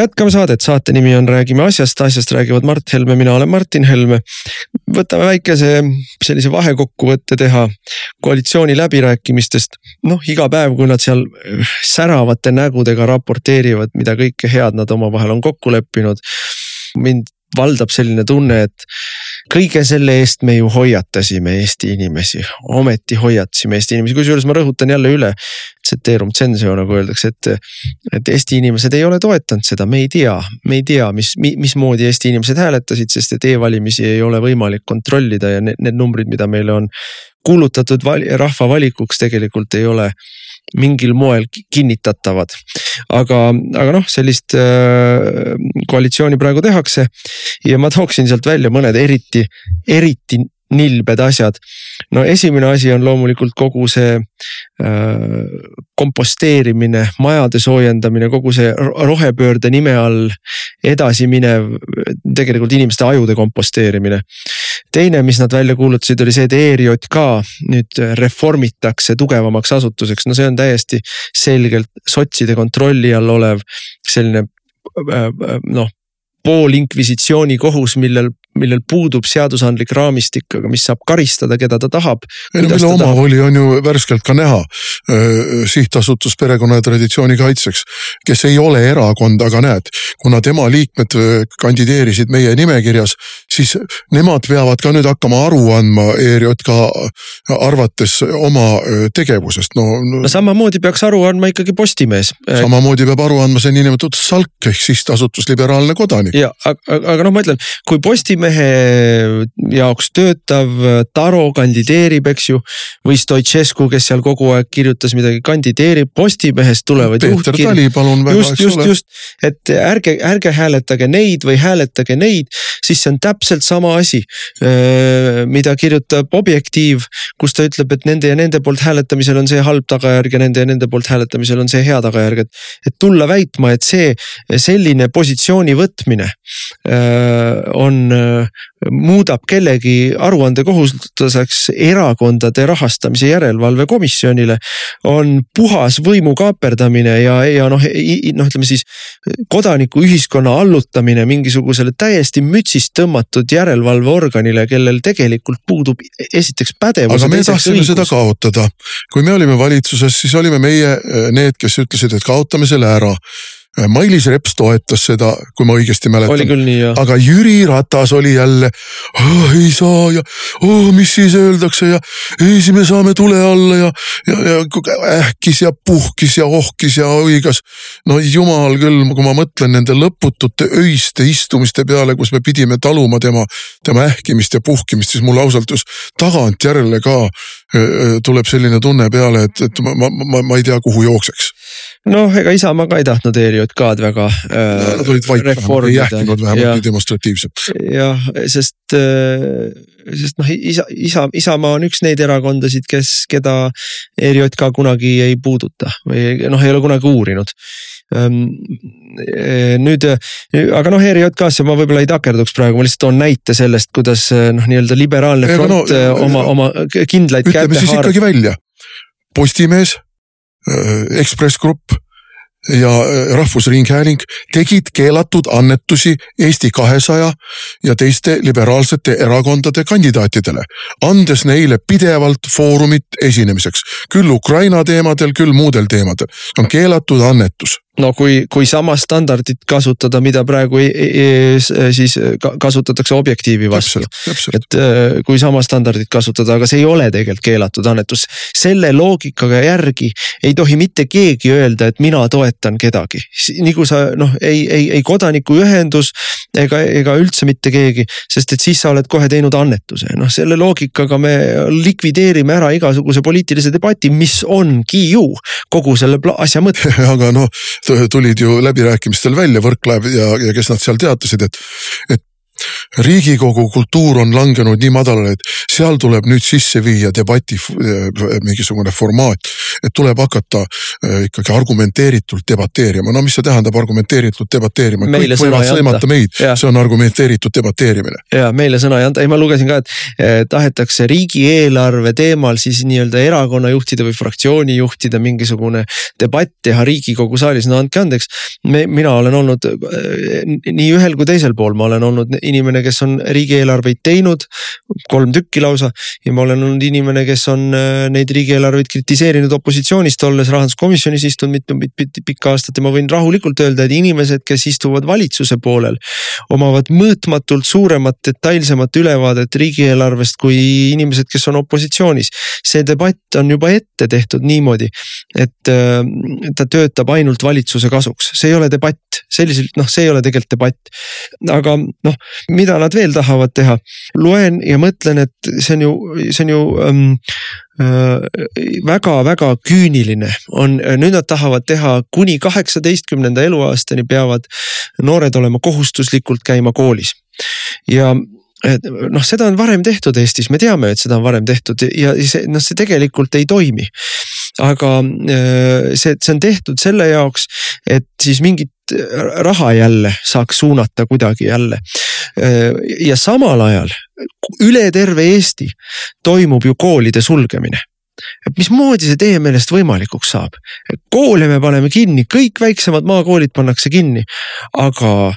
jätkame saadet, saate nimi on Räägime asjast, asjast räägivad Mart Helme, mina olen Martin Helme. võtame väikese sellise vahekokkuvõtte teha koalitsiooni läbirääkimistest. noh, iga päev, kui nad seal säravate nägudega raporteerivad, mida kõike head nad omavahel on kokku leppinud. mind valdab selline tunne, et kõige selle eest me ju hoiatasime Eesti inimesi, ometi hoiatasime Eesti inimesi, kusjuures ma rõhutan jälle üle. Ceterum censeo nagu öeldakse, et, et Eesti inimesed ei ole toetanud seda, me ei tea, me ei tea, mis, mismoodi Eesti inimesed hääletasid, sest et e-valimisi ei ole võimalik kontrollida ja need, need numbrid, mida meile on kuulutatud rahva valikuks tegelikult ei ole mingil moel kinnitatavad. aga, aga noh, sellist äh, koalitsiooni praegu tehakse ja ma tooksin sealt välja mõned eriti, eriti nilbed asjad. no esimene asi on loomulikult kogu see äh, komposteerimine, majade soojendamine, kogu see rohepöörde nime all edasiminev tegelikult inimeste ajude komposteerimine. Teine, mis nad välja kuulutasid, oli see, et ERJK nüüd reformitakse tugevamaks asutuseks, no see on täiesti selgelt sotside kontrolli all olev selline äh, äh, noh poolinkvisitsiooni kohus, millel millel puudub seadusandlik raamistik, aga mis saab karistada, keda ta tahab. ei no mille omavoli on ju värskelt ka näha. sihtasutus Perekonna ja Traditsiooni Kaitseks, kes ei ole erakond, aga näed, kuna tema liikmed kandideerisid meie nimekirjas, siis nemad peavad ka nüüd hakkama aru andma ERJK arvates oma tegevusest, no, no. no samamoodi peaks aru andma ikkagi Postimees. samamoodi peab aru andma see niinimetatud SALK ehk sihtasutus Liberaalne Kodanik. ja aga, aga noh, ma ütlen, kui Postimees Postimehe jaoks töötav Taro kandideerib, eks ju. või Stoicescu, kes seal kogu aeg kirjutas midagi, kandideerib, Postimehest tulevad juhtkirjad. just, just, just, et ärge, ärge hääletage neid või hääletage neid, siis see on täpselt sama asi. mida kirjutab Objektiiv, kus ta ütleb, et nende ja nende poolt hääletamisel on see halb tagajärg ja nende ja nende poolt hääletamisel on see hea tagajärg, et. et tulla väitma, et see selline positsiooni võtmine on muudab kellegi aruandekohustuseks erakondade rahastamise järelevalve komisjonile. on puhas võimu kaaperdamine ja, ja noh, noh, ütleme siis kodanikuühiskonna allutamine mingisugusele täiesti mütsist tõmmatud järelevalveorganile, kellel tegelikult puudub esiteks pädevus. aga me tahtsime õigus. seda kaotada, kui me olime valitsuses, siis olime meie eh, need, kes ütlesid, et kaotame selle ära Mailis Reps toetas seda, kui ma õigesti mäletan. aga Jüri Ratas oli jälle oh,, ei saa ja oh, mis siis öeldakse ja ei, siis me saame tule alla ja, ja, ja ähkis ja puhkis ja ohkis ja oigas. no jumal küll, kui ma mõtlen nende lõputute öiste istumiste peale, kus me pidime taluma tema, tema ähkimist ja puhkimist, siis mul ausalt just tagantjärele ka tuleb selline tunne peale, et, et ma, ma, ma, ma ei tea, kuhu jookseks noh, ega Isamaa ka ei tahtnud ERJK-d väga äh,. Nad olid vait, ei jähtinud vähemalt nii demonstratiivselt. jah, sest äh,, sest noh, isa, isa, Isamaa on üks neid erakondasid, kes, keda ERJK kunagi ei puuduta või noh, ei ole kunagi uurinud Ehm, eh, nüüd, aga noh, ERJK-sse ma võib-olla ei takerduks praegu, ma lihtsalt toon näite sellest, kuidas eh, noh, nii-öelda liberaalne front no, eh, oma, oma kindlaid haarab. ütleme siis ikkagi välja, Postimees, Ekspress Grupp ja Rahvusringhääling tegid keelatud annetusi Eesti kahesaja ja teiste liberaalsete erakondade kandidaatidele, andes neile pidevalt foorumit esinemiseks, küll Ukraina teemadel, küll muudel teemadel. on keelatud annetus no kui, kui sama standardit kasutada, mida praegu ei, ei, siis kasutatakse objektiivi vastu. et äh, kui sama standardit kasutada, aga see ei ole tegelikult keelatud annetus. selle loogikaga järgi ei tohi mitte keegi öelda, et mina toetan kedagi. kui sa noh, ei, ei, ei kodanikuühendus ega, ega üldse mitte keegi, sest et siis sa oled kohe teinud annetuse. noh, selle loogikaga me likvideerime ära igasuguse poliitilise debati, mis ongi ju kogu selle asja mõte aga noh tulid ju läbirääkimistel välja Võrklaev ja, ja kes nad seal teatasid, et, et riigikogu kultuur on langenud nii madalale, et seal tuleb nüüd sisse viia debati mingisugune formaat. Et tuleb hakata äh, ikkagi argumenteeritult debateerima, no mis see tähendab argumenteeritult debateerima, kõik võivad sõimata meid, see on argumenteeritud debateerimine. ja meile sõna ei anta, ei ma lugesin ka, et eh, tahetakse riigieelarve teemal siis nii-öelda erakonnajuhtide või fraktsioonijuhtide mingisugune debatt teha riigikogu saalis, no andke andeks. mina olen olnud eh, nii ühel kui teisel pool, ma olen olnud inimene, kes on riigieelarveid teinud, kolm tükki lausa. ja ma olen olnud inimene, kes on äh, neid riigieelarveid kritiseerinud opositsioonist olles rahanduskomisjonis istunud mitu, mitu pikka aastat ja ma võin rahulikult öelda, et inimesed, kes istuvad valitsuse poolel. omavad mõõtmatult suuremat, detailsemat ülevaadet riigieelarvest kui inimesed, kes on opositsioonis. see debatt on juba ette tehtud niimoodi, et äh, ta töötab ainult valitsuse kasuks, see ei ole debatt selliselt noh, see ei ole tegelikult debatt. aga noh, mida nad veel tahavad teha, loen ja mõtlen, et see on ju, see on ju ähm, väga-väga äh, küüniline on, nüüd nad tahavad teha kuni kaheksateistkümnenda eluaastani peavad noored olema kohustuslikult käima koolis ja et noh, seda on varem tehtud Eestis, me teame, et seda on varem tehtud ja see noh, see tegelikult ei toimi aga äh, see, see on tehtud selle jaoks, et siis mingit raha jälle saaks suunata kuidagi jälle. Ja samal ajal üle terve Eesti toimub ju koolide sulgemine mismoodi see teie meelest võimalikuks saab? koole me paneme kinni, kõik väiksemad maakoolid pannakse kinni, aga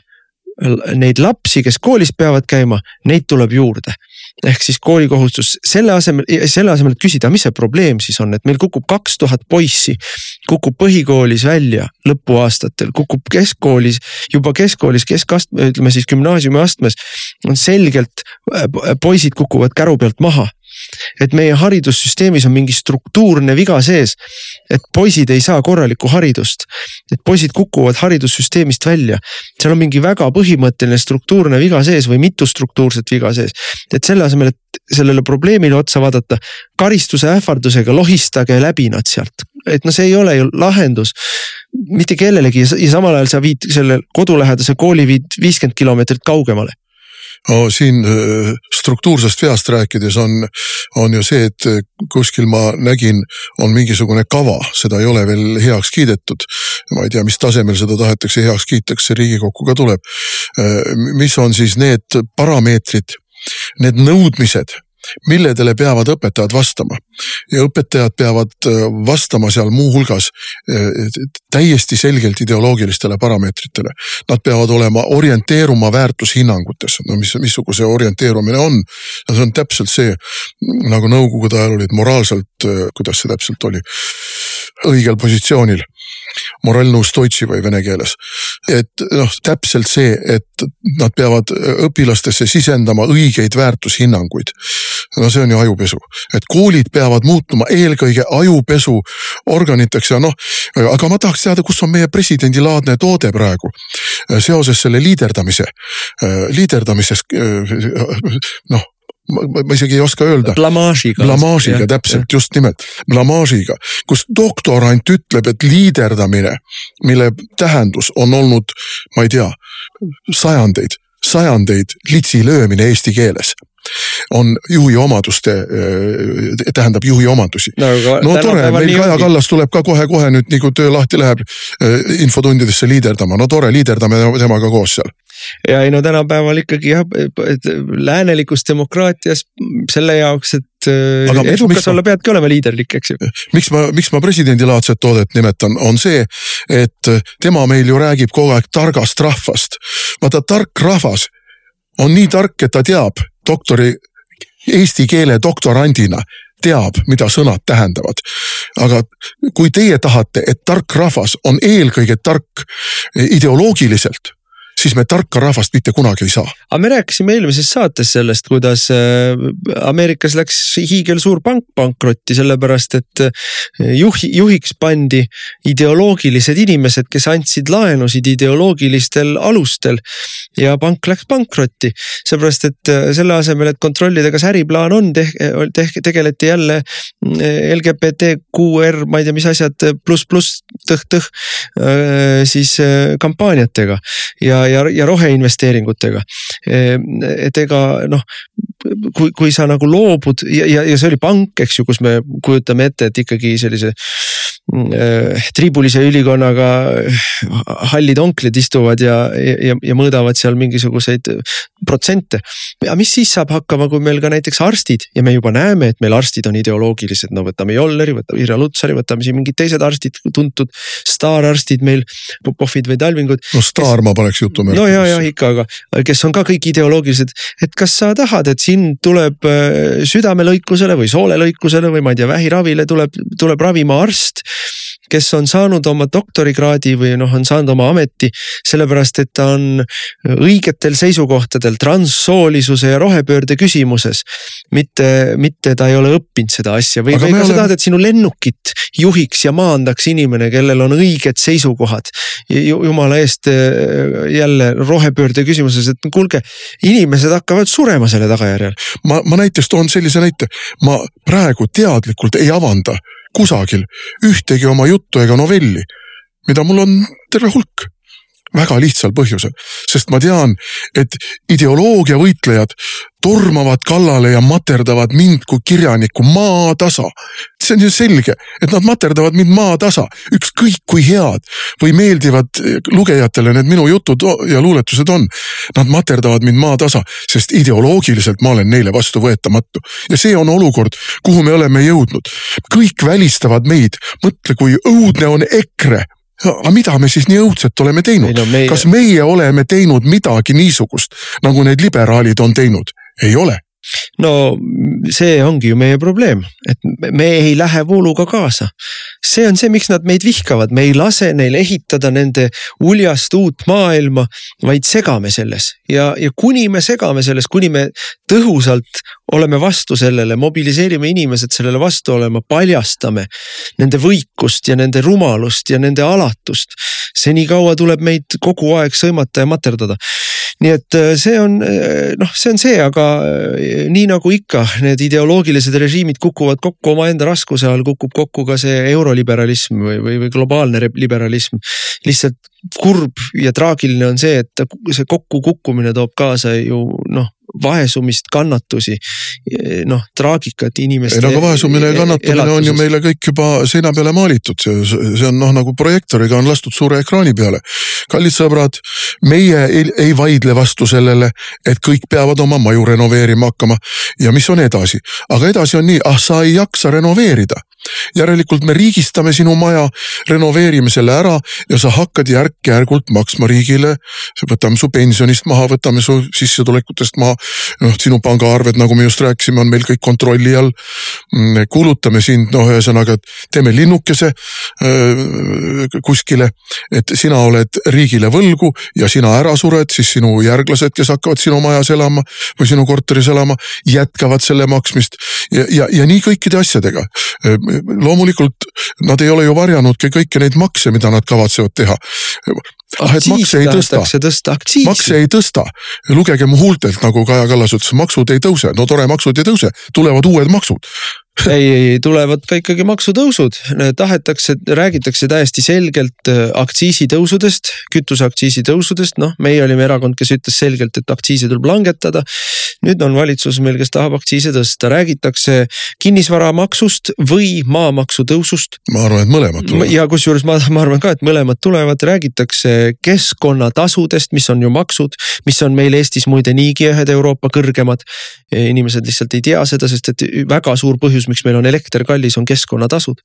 neid lapsi, kes koolis peavad käima, neid tuleb juurde ehk siis koolikohustus selle asemel, selle asemel, et küsida, mis see probleem siis on, et meil kukub kaks tuhat poissi, kukub põhikoolis välja lõpuaastatel, kukub keskkoolis, juba keskkoolis, keskastme, ütleme siis gümnaasiumi astmes. on selgelt, äh, poisid kukuvad käru pealt maha et meie haridussüsteemis on mingi struktuurne viga sees. et poisid ei saa korralikku haridust, et poisid kukuvad haridussüsteemist välja. seal on mingi väga põhimõtteline struktuurne viga sees või mitu struktuurset viga sees. et selle asemel, et sellele probleemile otsa vaadata, karistuse ähvardusega lohistage läbi nad sealt, et no see ei ole ju lahendus mitte kellelegi ja samal ajal sa viid selle kodulähedase kooli viid viiskümmend kilomeetrit kaugemale no siin äh, struktuursest veast rääkides on, on ju see, et kuskil ma nägin, on mingisugune kava, seda ei ole veel heaks kiidetud. ma ei tea, mis tasemel seda tahetakse heaks kiita, kas see Riigikokku ka tuleb. Äh, mis on siis need parameetrid, need nõudmised milledele peavad õpetajad vastama. ja õpetajad peavad äh, vastama seal muuhulgas äh, täiesti selgelt ideoloogilistele parameetritele. Nad peavad olema, orienteeruma väärtushinnangutes, no mis, missugune see orienteerumine on. no see on täpselt see, nagu nõukogude ajal olid moraalselt, äh, kuidas see täpselt oli, õigel positsioonil moralno ustoi või vene keeles. et noh, täpselt see, et nad peavad õpilastesse sisendama õigeid väärtushinnanguid. No see on ju ajupesu, et koolid peavad muutuma eelkõige ajupesu organiteks ja noh, aga ma tahaks teada, kus on meie presidendilaadne toode praegu seoses selle liiderdamise, liiderdamises noh ma isegi ei oska öelda. blamaažiga. blamaažiga, täpselt, just nimelt, blamaažiga, kus doktorant ütleb, et liiderdamine, mille tähendus on olnud, ma ei tea, sajandeid, sajandeid litsi löömine eesti keeles on juhi omaduste, tähendab juhi omadusi. no, no tore, meil Kaja Kallas tuleb ka kohe-kohe nüüd nii kui töö lahti läheb infotundidesse liiderdama, no tore, liiderdame temaga koos seal ja ei no tänapäeval ikkagi jah, et läänelikus demokraatias selle jaoks, et Aga edukas olla, peadki olema liiderlik, eks ju. miks ma, miks ma presidendilaadset toodet nimetan, on see, et tema meil ju räägib kogu aeg targast rahvast. vaata, tark rahvas on nii tark, et ta teab doktori, eesti keele doktorandina teab, mida sõnad tähendavad. aga kui teie tahate, et tark rahvas on eelkõige tark ideoloogiliselt siis me tarka rahvast mitte kunagi ei saa. aga me rääkisime eelmises saates sellest, kuidas äh, Ameerikas läks hiigelsuur pank pankrotti, sellepärast et äh, juhi, juhiks pandi ideoloogilised inimesed, kes andsid laenusid ideoloogilistel alustel. ja pank läks pankrotti, seepärast et äh, selle asemel, et kontrollida, kas äriplaan on, tehke, tegeleti jälle LGBTQR, ma ei tea, mis asjad, pluss, pluss, tõh-tõh, siis kampaaniatega ja ja, ja roheinvesteeringutega. et ega noh, kui, kui sa nagu loobud ja, ja, ja see oli pank, eks ju, kus me kujutame ette, et ikkagi sellise äh, tribulise ülikonnaga hallid onklid istuvad ja, ja, ja mõõdavad seal mingisuguseid protsente. aga mis siis saab hakkama, kui meil ka näiteks arstid ja me juba näeme, et meil arstid on ideoloogilised, no võtame Jolleri, võtame Irja Lutsari, võtame siin mingid teised arstid, tuntud staararstid meil, Popovid või Talvingud. no staar kes... ma paneks jutumärki. no ja, ja ikka, aga kes on ka kõik ideoloogilised, et kas sa tahad, et sind tuleb äh, südamelõikusele või soolelõikusele või ma ei tea, vähiravile tuleb, tuleb ravima arst kes on saanud oma doktorikraadi või noh, on saanud oma ameti sellepärast, et ta on õigetel seisukohtadel transsoolisuse ja rohepöörde küsimuses. mitte, mitte ta ei ole õppinud seda asja või, või ka oleme... sa tahad, et sinu lennukit juhiks ja maandaks inimene, kellel on õiged seisukohad. jumala eest eh, jälle rohepöörde küsimuses, et kuulge, inimesed hakkavad surema selle tagajärjel. ma, ma näiteks toon sellise näite, ma praegu teadlikult ei avanda kusagil ühtegi oma juttu ega novelli, mida mul on terve hulk väga lihtsal põhjusel, sest ma tean, et ideoloogia võitlejad tormavad kallale ja materdavad mind kui kirjanikku maatasa. see on ju selge, et nad materdavad mind maatasa, ükskõik kui head või meeldivad lugejatele need minu jutud ja luuletused on. Nad materdavad mind maatasa, sest ideoloogiliselt ma olen neile vastuvõetamatu ja see on olukord, kuhu me oleme jõudnud. kõik välistavad meid, mõtle, kui õudne on EKRE aga mida me siis nii õudset oleme teinud no, meie... kas meie oleme teinud midagi niisugust, nagu need liberaalid on teinud? ei ole no see ongi ju meie probleem, et me ei lähe vooluga kaasa. see on see, miks nad meid vihkavad, me ei lase neil ehitada nende uljast uut maailma, vaid segame selles ja, ja kuni me segame selles, kuni me tõhusalt oleme vastu sellele, mobiliseerime inimesed sellele vastu olema, paljastame nende võikust ja nende rumalust ja nende alatust. senikaua tuleb meid kogu aeg sõimata ja materdada nii et äh, see on äh, noh, see on see, aga äh, nii nagu ikka, need ideoloogilised režiimid kukuvad kokku omaenda raskuse all, kukub kokku ka see euroliberalism või, või, või globaalne liberalism. lihtsalt kurb ja traagiline on see, et see kokkukukkumine toob kaasa ju noh vaesumist, kannatusi, noh traagikat inimeste. ei no aga vaesumine ja kannatamine on ju meile kõik juba seina peale maalitud, see on noh, nagu projektooriga on lastud suure ekraani peale. kallid sõbrad, meie ei, ei vaidle vastu sellele, et kõik peavad oma maju renoveerima hakkama ja mis on edasi, aga edasi on nii, ah sa ei jaksa renoveerida järelikult me riigistame sinu maja, renoveerime selle ära ja sa hakkad järk-järgult maksma riigile. võtame su pensionist maha, võtame su sissetulekutest maha. noh, sinu pangaarved, nagu me just rääkisime, on meil kõik kontrolli all. Kulutame sind, noh, ühesõnaga, teeme linnukese äh, kuskile, et sina oled riigile võlgu ja sina ära sured, siis sinu järglased, kes hakkavad sinu majas elama või sinu korteris elama, jätkavad selle maksmist ja, ja, ja nii kõikide asjadega loomulikult nad ei ole ju varjanudki kõiki neid makse, mida nad kavatsevad teha. ah, et makse ei tõsta, makse ei tõsta, lugege mu huultelt, nagu Kaja Kallas ütles, maksud ei tõuse, no tore, maksud ei tõuse, tulevad uued maksud ei, ei tulevad ka ikkagi maksutõusud, tahetakse, räägitakse täiesti selgelt äh, aktsiisitõusudest, kütuseaktsiisi tõusudest, noh, meie olime erakond, kes ütles selgelt, et aktsiise tuleb langetada. nüüd on valitsus meil, kes tahab aktsiise tõsta, räägitakse kinnisvaramaksust või maamaksu tõusust. ma arvan, et mõlemad tulevad. ja kusjuures ma, ma arvan ka, et mõlemad tulevad, räägitakse keskkonnatasudest, mis on ju maksud, mis on meil Eestis muide niigi ühed Euroopa kõrgemad. inimesed lihtsalt ei tea seda, sest et väga suur põhjus miks meil on elekter kallis, on keskkonnatasud.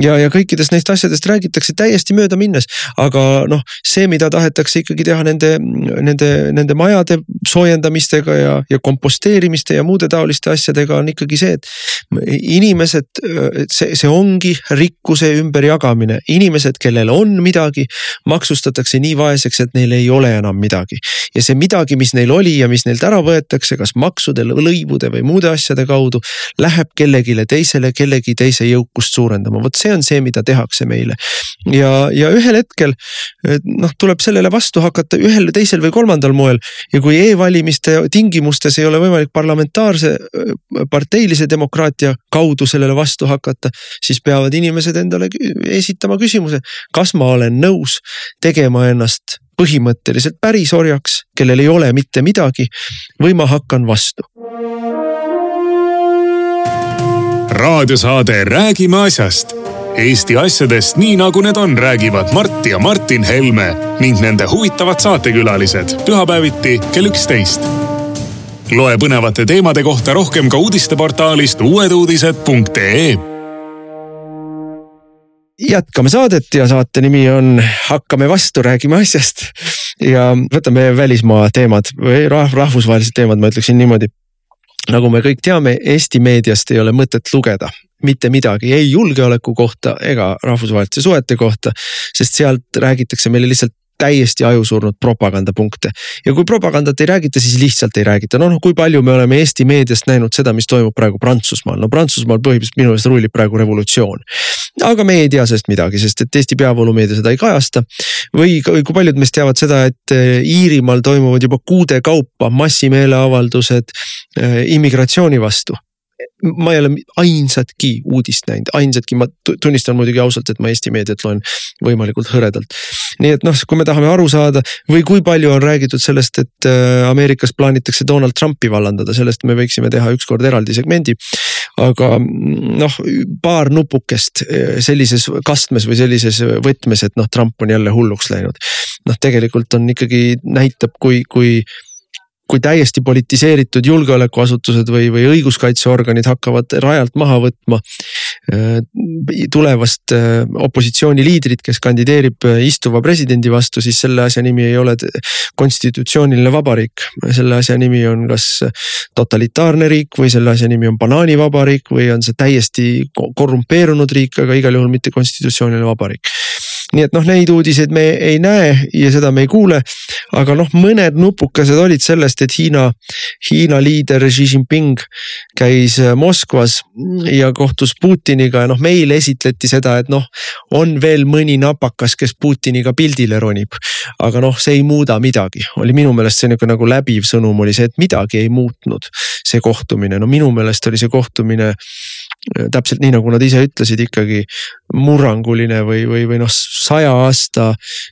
ja, ja kõikidest neist asjadest räägitakse täiesti möödaminnes, aga noh, see, mida tahetakse ikkagi teha nende, nende, nende majade soojendamistega ja, ja komposteerimiste ja muude taoliste asjadega on ikkagi see, et inimesed, see, see ongi rikkuse ümberjagamine, inimesed, kellel on midagi, maksustatakse nii vaeseks, et neil ei ole enam midagi. ja see midagi, mis neil oli ja mis neilt ära võetakse, kas maksude, lõivude või muude asjade kaudu, läheb kellegi kellelegi teisele kellegi teise jõukust suurendama, vot see on see, mida tehakse meile. ja, ja ühel hetkel noh, tuleb sellele vastu hakata ühel, teisel või kolmandal moel. Ja kui e-valimiste tingimustes ei ole võimalik parlamentaarse parteilise demokraatia kaudu sellele vastu hakata, siis peavad inimesed endale esitama küsimuse, kas ma olen nõus tegema ennast põhimõtteliselt pärisorjaks, kellel ei ole mitte midagi või ma hakkan vastu raadiosaade Räägime asjast. Eesti asjadest nii nagu need on, räägivad Mart ja Martin Helme ning nende huvitavad saatekülalised pühapäeviti kell üksteist. loe põnevate teemade kohta rohkem ka uudisteportaalist uueduudised.ee jätkame saadet ja saate nimi on Hakkame vastu, räägime asjast. ja võtame välismaa teemad või rahvusvahelised teemad, ma ütleksin niimoodi nagu me kõik teame, Eesti meediast ei ole mõtet lugeda mitte midagi ei julgeoleku kohta ega rahvusvaheliste suhete kohta, sest sealt räägitakse meile lihtsalt täiesti ajusurnud propagandapunkte. ja kui propagandat ei räägita, siis lihtsalt ei räägita, noh kui palju me oleme Eesti meediast näinud seda, mis toimub praegu Prantsusmaal, no Prantsusmaal põhimõtteliselt minu meelest rullib praegu revolutsioon. aga me ei tea sellest midagi, sest et Eesti peavoolumeedia seda ei kajasta. või kui paljud meist teavad seda, et eh, Iirimaal toimuvad juba kuude kaupa massimeeleavaldused immigratsiooni vastu ma ei ole ainsatki uudist näinud, ainsatki, ma tunnistan muidugi ausalt, et ma Eesti meediat loen võimalikult hõredalt. nii et noh, kui me tahame aru saada või kui palju on räägitud sellest, et äh, Ameerikas plaanitakse Donald Trumpi vallandada, sellest me võiksime teha ükskord eraldi segmendi. aga mm, noh, paar nupukest äh, sellises kastmes või sellises võtmes, et noh, Trump on jälle hulluks läinud. noh, tegelikult on ikkagi näitab, kui, kui kui täiesti politiseeritud julgeolekuasutused või, või õiguskaitseorganid hakkavad rajalt maha võtma äh, tulevast äh, opositsiooni liidrit, kes kandideerib äh, istuva presidendi vastu, siis selle asja nimi ei ole konstitutsiooniline vabariik. selle asja nimi on kas totalitaarne riik või selle asja nimi on banaanivabariik või on see täiesti korrumpeerunud riik, aga igal juhul mitte konstitutsiooniline vabariik nii et noh, neid uudiseid me ei näe ja seda me ei kuule. aga noh, mõned nupukesed olid sellest, et Hiina, Hiina liider Xi Jinping käis äh, Moskvas ja kohtus Putiniga ja noh, meile esitleti seda, et noh, on veel mõni napakas, kes Putiniga pildile ronib. aga noh, see ei muuda midagi, oli minu meelest see nihuke nagu läbiv sõnum oli see, et midagi ei muutnud. see kohtumine, no minu meelest oli see kohtumine täpselt nii, nagu nad ise ütlesid, ikkagi murranguline või, või, või noh, saja aasta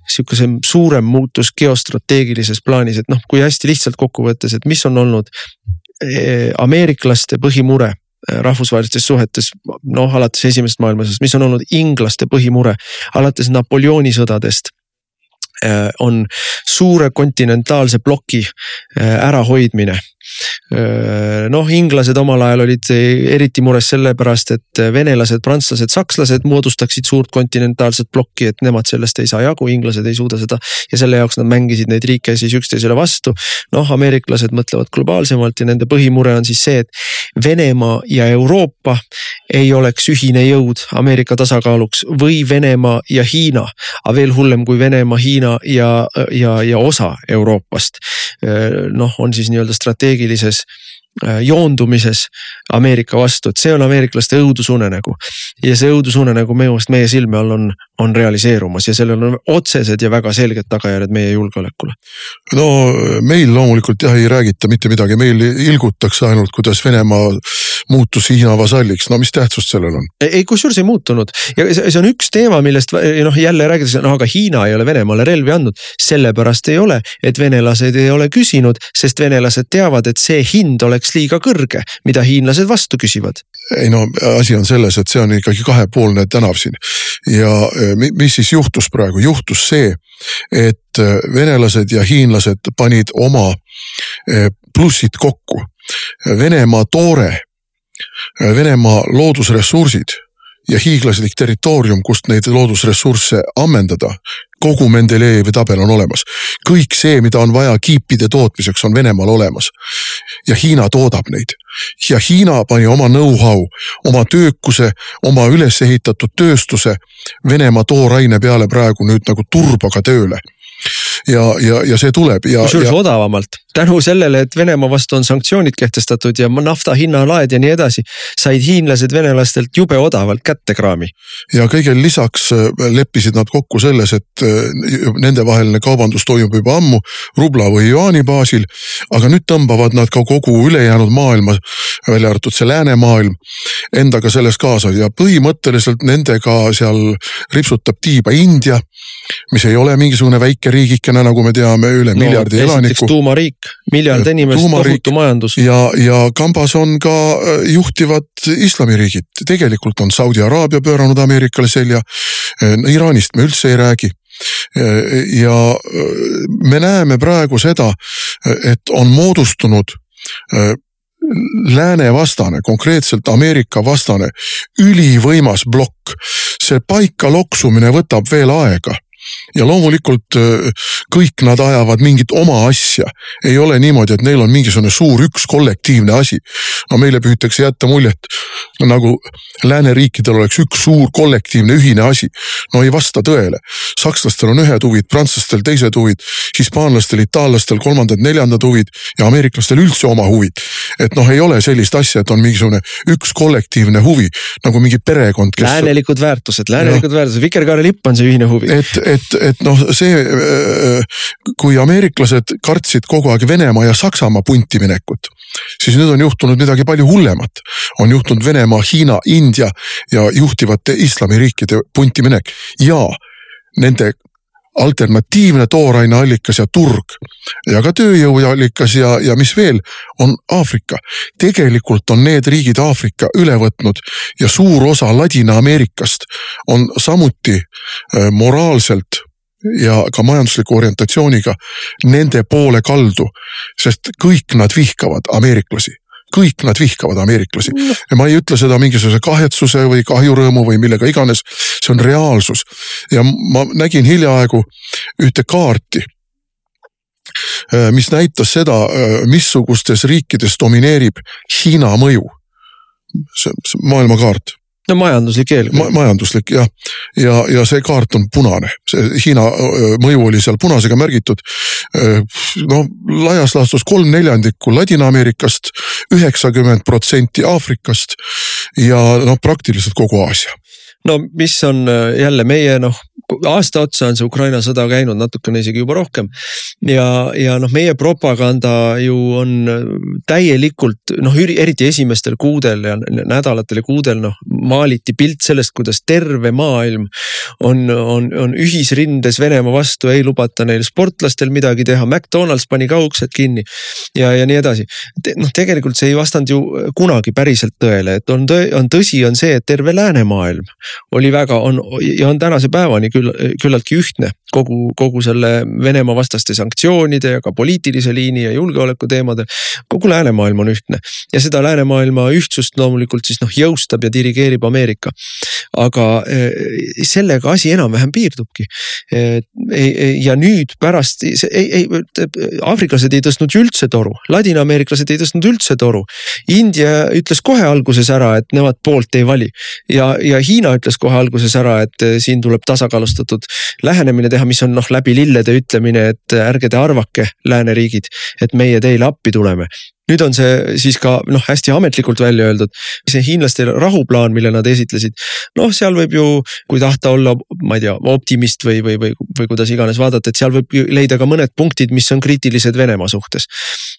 sihukese suurem muutus geostrateegilises plaanis, et noh, kui hästi lihtsalt kokku võttes, et mis on olnud eh, ameeriklaste põhimure eh, rahvusvahelistes suhetes, noh alates esimesest maailmasõjast, mis on olnud inglaste põhimure alates Napoleoni sõdadest eh, on suure kontinentaalse ploki ärahoidmine noh, inglased omal ajal olid eriti mures sellepärast, et venelased, prantslased, sakslased moodustaksid suurt kontinentaalset plokki, et nemad sellest ei saa jagu, inglased ei suuda seda. ja selle jaoks nad mängisid neid riike siis üksteisele vastu. noh, ameeriklased mõtlevad globaalsemalt ja nende põhimure on siis see, et Venemaa ja Euroopa ei oleks ühine jõud Ameerika tasakaaluks või Venemaa ja Hiina. aga veel hullem kui Venemaa, Hiina ja, ja, ja osa Euroopast. noh, on siis nii-öelda strateegilises äh, joondumises Ameerika vastu, et see on ameeriklaste õudusunenägu. ja see õudusunenägu minu meelest meie silme all on, on realiseerumas ja sellel on otsesed ja väga selged tagajärjed meie julgeolekule. no meil loomulikult jah ei räägita mitte midagi, meil ilgutakse ainult, kuidas Venemaa muutus Hiina vasalliks, no mis tähtsust sellel on? ei, kusjuures ei muutunud ja see on üks teema, millest noh, jälle räägitakse, no aga Hiina ei ole Venemaale relvi andnud. sellepärast ei ole, et venelased ei ole küsinud, sest venelased teavad, et see hind oleks liiga kõrge, mida hiinlased vastu küsivad. Ei no asi on selles, et see on ikkagi kahepoolne tänav siin ja e, mis siis juhtus praegu, juhtus see, et e, venelased ja hiinlased panid oma e, plussid kokku. Venemaa toore Venemaa loodusressursid ja hiiglaslik territoorium, kust neid loodusressursse ammendada. kogu Mendelejevi tabel on olemas. kõik see, mida on vaja kiipide tootmiseks, on Venemaal olemas. ja Hiina toodab neid. ja Hiina pani oma know-how, oma töökuse, oma üles ehitatud tööstuse Venemaa tooraine peale praegu nüüd nagu turboga tööle ja, ja, ja see tuleb ja. kusjuures ja... odavamalt, tänu sellele, et Venemaa vastu on sanktsioonid kehtestatud ja nafta hinnalaed ja nii edasi. said hiinlased venelastelt jube odavalt kätte kraami. ja kõigele lisaks äh, leppisid nad kokku selles, et äh, nendevaheline kaubandus toimub juba ammu rubla või juaani baasil. aga nüüd tõmbavad nad ka kogu ülejäänud maailma, välja arvatud see läänemaailm, endaga selles kaasa ja põhimõtteliselt nendega seal ripsutab tiiba India mis ei ole mingisugune väike riigikene, nagu me teame, üle no, miljardi elaniku. tuumariik, miljard inimest, tohutu majandus. ja, ja kambas on ka äh, juhtivad islamiriigid, tegelikult on Saudi Araabia pööranud Ameerikale selja. Äh, Iraanist me üldse ei räägi äh, ja me näeme praegu seda, et on moodustunud lääne vastane, konkreetselt Ameerika vastane ülivõimas plokk. see paika loksumine võtab veel aega ja loomulikult äh, kõik nad ajavad mingit oma asja. ei ole niimoodi, et neil on mingisugune suur üks kollektiivne asi. no meile püütakse jätta muljet nagu lääneriikidel oleks üks suur kollektiivne ühine asi. no ei vasta tõele. sakslastel on ühed huvid, prantslastel teised huvid, hispaanlastel, itaallastel kolmandad-neljandad huvid ja ameeriklastel üldse oma huvid. et noh, ei ole sellist asja, et on mingisugune üks kollektiivne huvi nagu mingi perekond kes.... läänelikud väärtused, läänelikud väärtused, vikerkaarelipp on see ühine huvi. et, et, et noh, see kui ameeriklased kartsid kogu aeg Venemaa ja Saksamaa punti minekut, siis nüüd on juhtunud midagi palju hullemat. on juhtunud Venemaa, Hiina, India ja juhtivate islamiriikide punti minek ja nende alternatiivne tooraineallikas ja turg ja ka tööjõuallikas ja, ja mis veel, on Aafrika. tegelikult on need riigid Aafrika üle võtnud ja suur osa Ladina-Ameerikast on samuti äh, moraalselt ja ka majandusliku orientatsiooniga nende poole kaldu, sest kõik nad vihkavad ameeriklasi kõik nad vihkavad ameeriklasi ja ma ei ütle seda mingisuguse kahetsuse või kahjurõõmu või millega iganes. see on reaalsus ja ma nägin hiljaaegu ühte kaarti äh, mis näitas seda, äh, missugustes riikides domineerib Hiina mõju. see, see maailmakaart no majanduslik eelkõige Ma. majanduslik jah, ja, ja, ja see kaart on punane, see Hiina mõju oli seal punasega märgitud. no laias laastus kolm neljandikku Ladina-Ameerikast, üheksakümmend protsenti Aafrikast ja noh, praktiliselt kogu Aasia no mis on jälle meie noh, aasta otsa on see Ukraina sõda käinud, natukene isegi juba rohkem. ja, ja noh, meie propaganda ju on täielikult noh, eriti esimestel kuudel ja nädalatel ja kuudel noh, maaliti pilt sellest, kuidas terve maailm on, on, on ühisrindes Venemaa vastu, ei lubata neil sportlastel midagi teha, McDonalds pani ka uksed kinni ja, ja nii edasi Te,. noh, tegelikult see ei vastanud ju kunagi päriselt tõele, et on tõe, on tõsi, on see, et terve läänemaailm oli väga, on ja on tänase päevani küll küll, küllaltki ühtne kogu, kogu selle Venemaa vastaste sanktsioonide ja ka poliitilise liini ja julgeoleku teemadel. kogu läänemaailm on ühtne ja seda läänemaailma ühtsust loomulikult siis noh jõustab ja dirigeerib Ameerika. aga eh, sellega asi enam-vähem piirdubki. ja nüüd pärast, ei, ei, aafriklased ei tõstnud ju üldse toru, ladinaameeriklased ei tõstnud üldse toru. India ütles kohe alguses ära, et nemad poolt ei vali ja, ja Hiina ütles kohe alguses ära, et eh, siin tuleb tasakaalustatud lähenemine teha mis on noh läbi lillede ütlemine, et ärge te arvake, lääneriigid, et meie teile appi tuleme nüüd on see siis ka noh, hästi ametlikult välja öeldud. see hiinlaste rahuplaan, mille nad esitlesid, noh, seal võib ju, kui tahta olla, ma ei tea, optimist või, või, või, või kuidas iganes vaadata, et seal võib leida ka mõned punktid, mis on kriitilised Venemaa suhtes.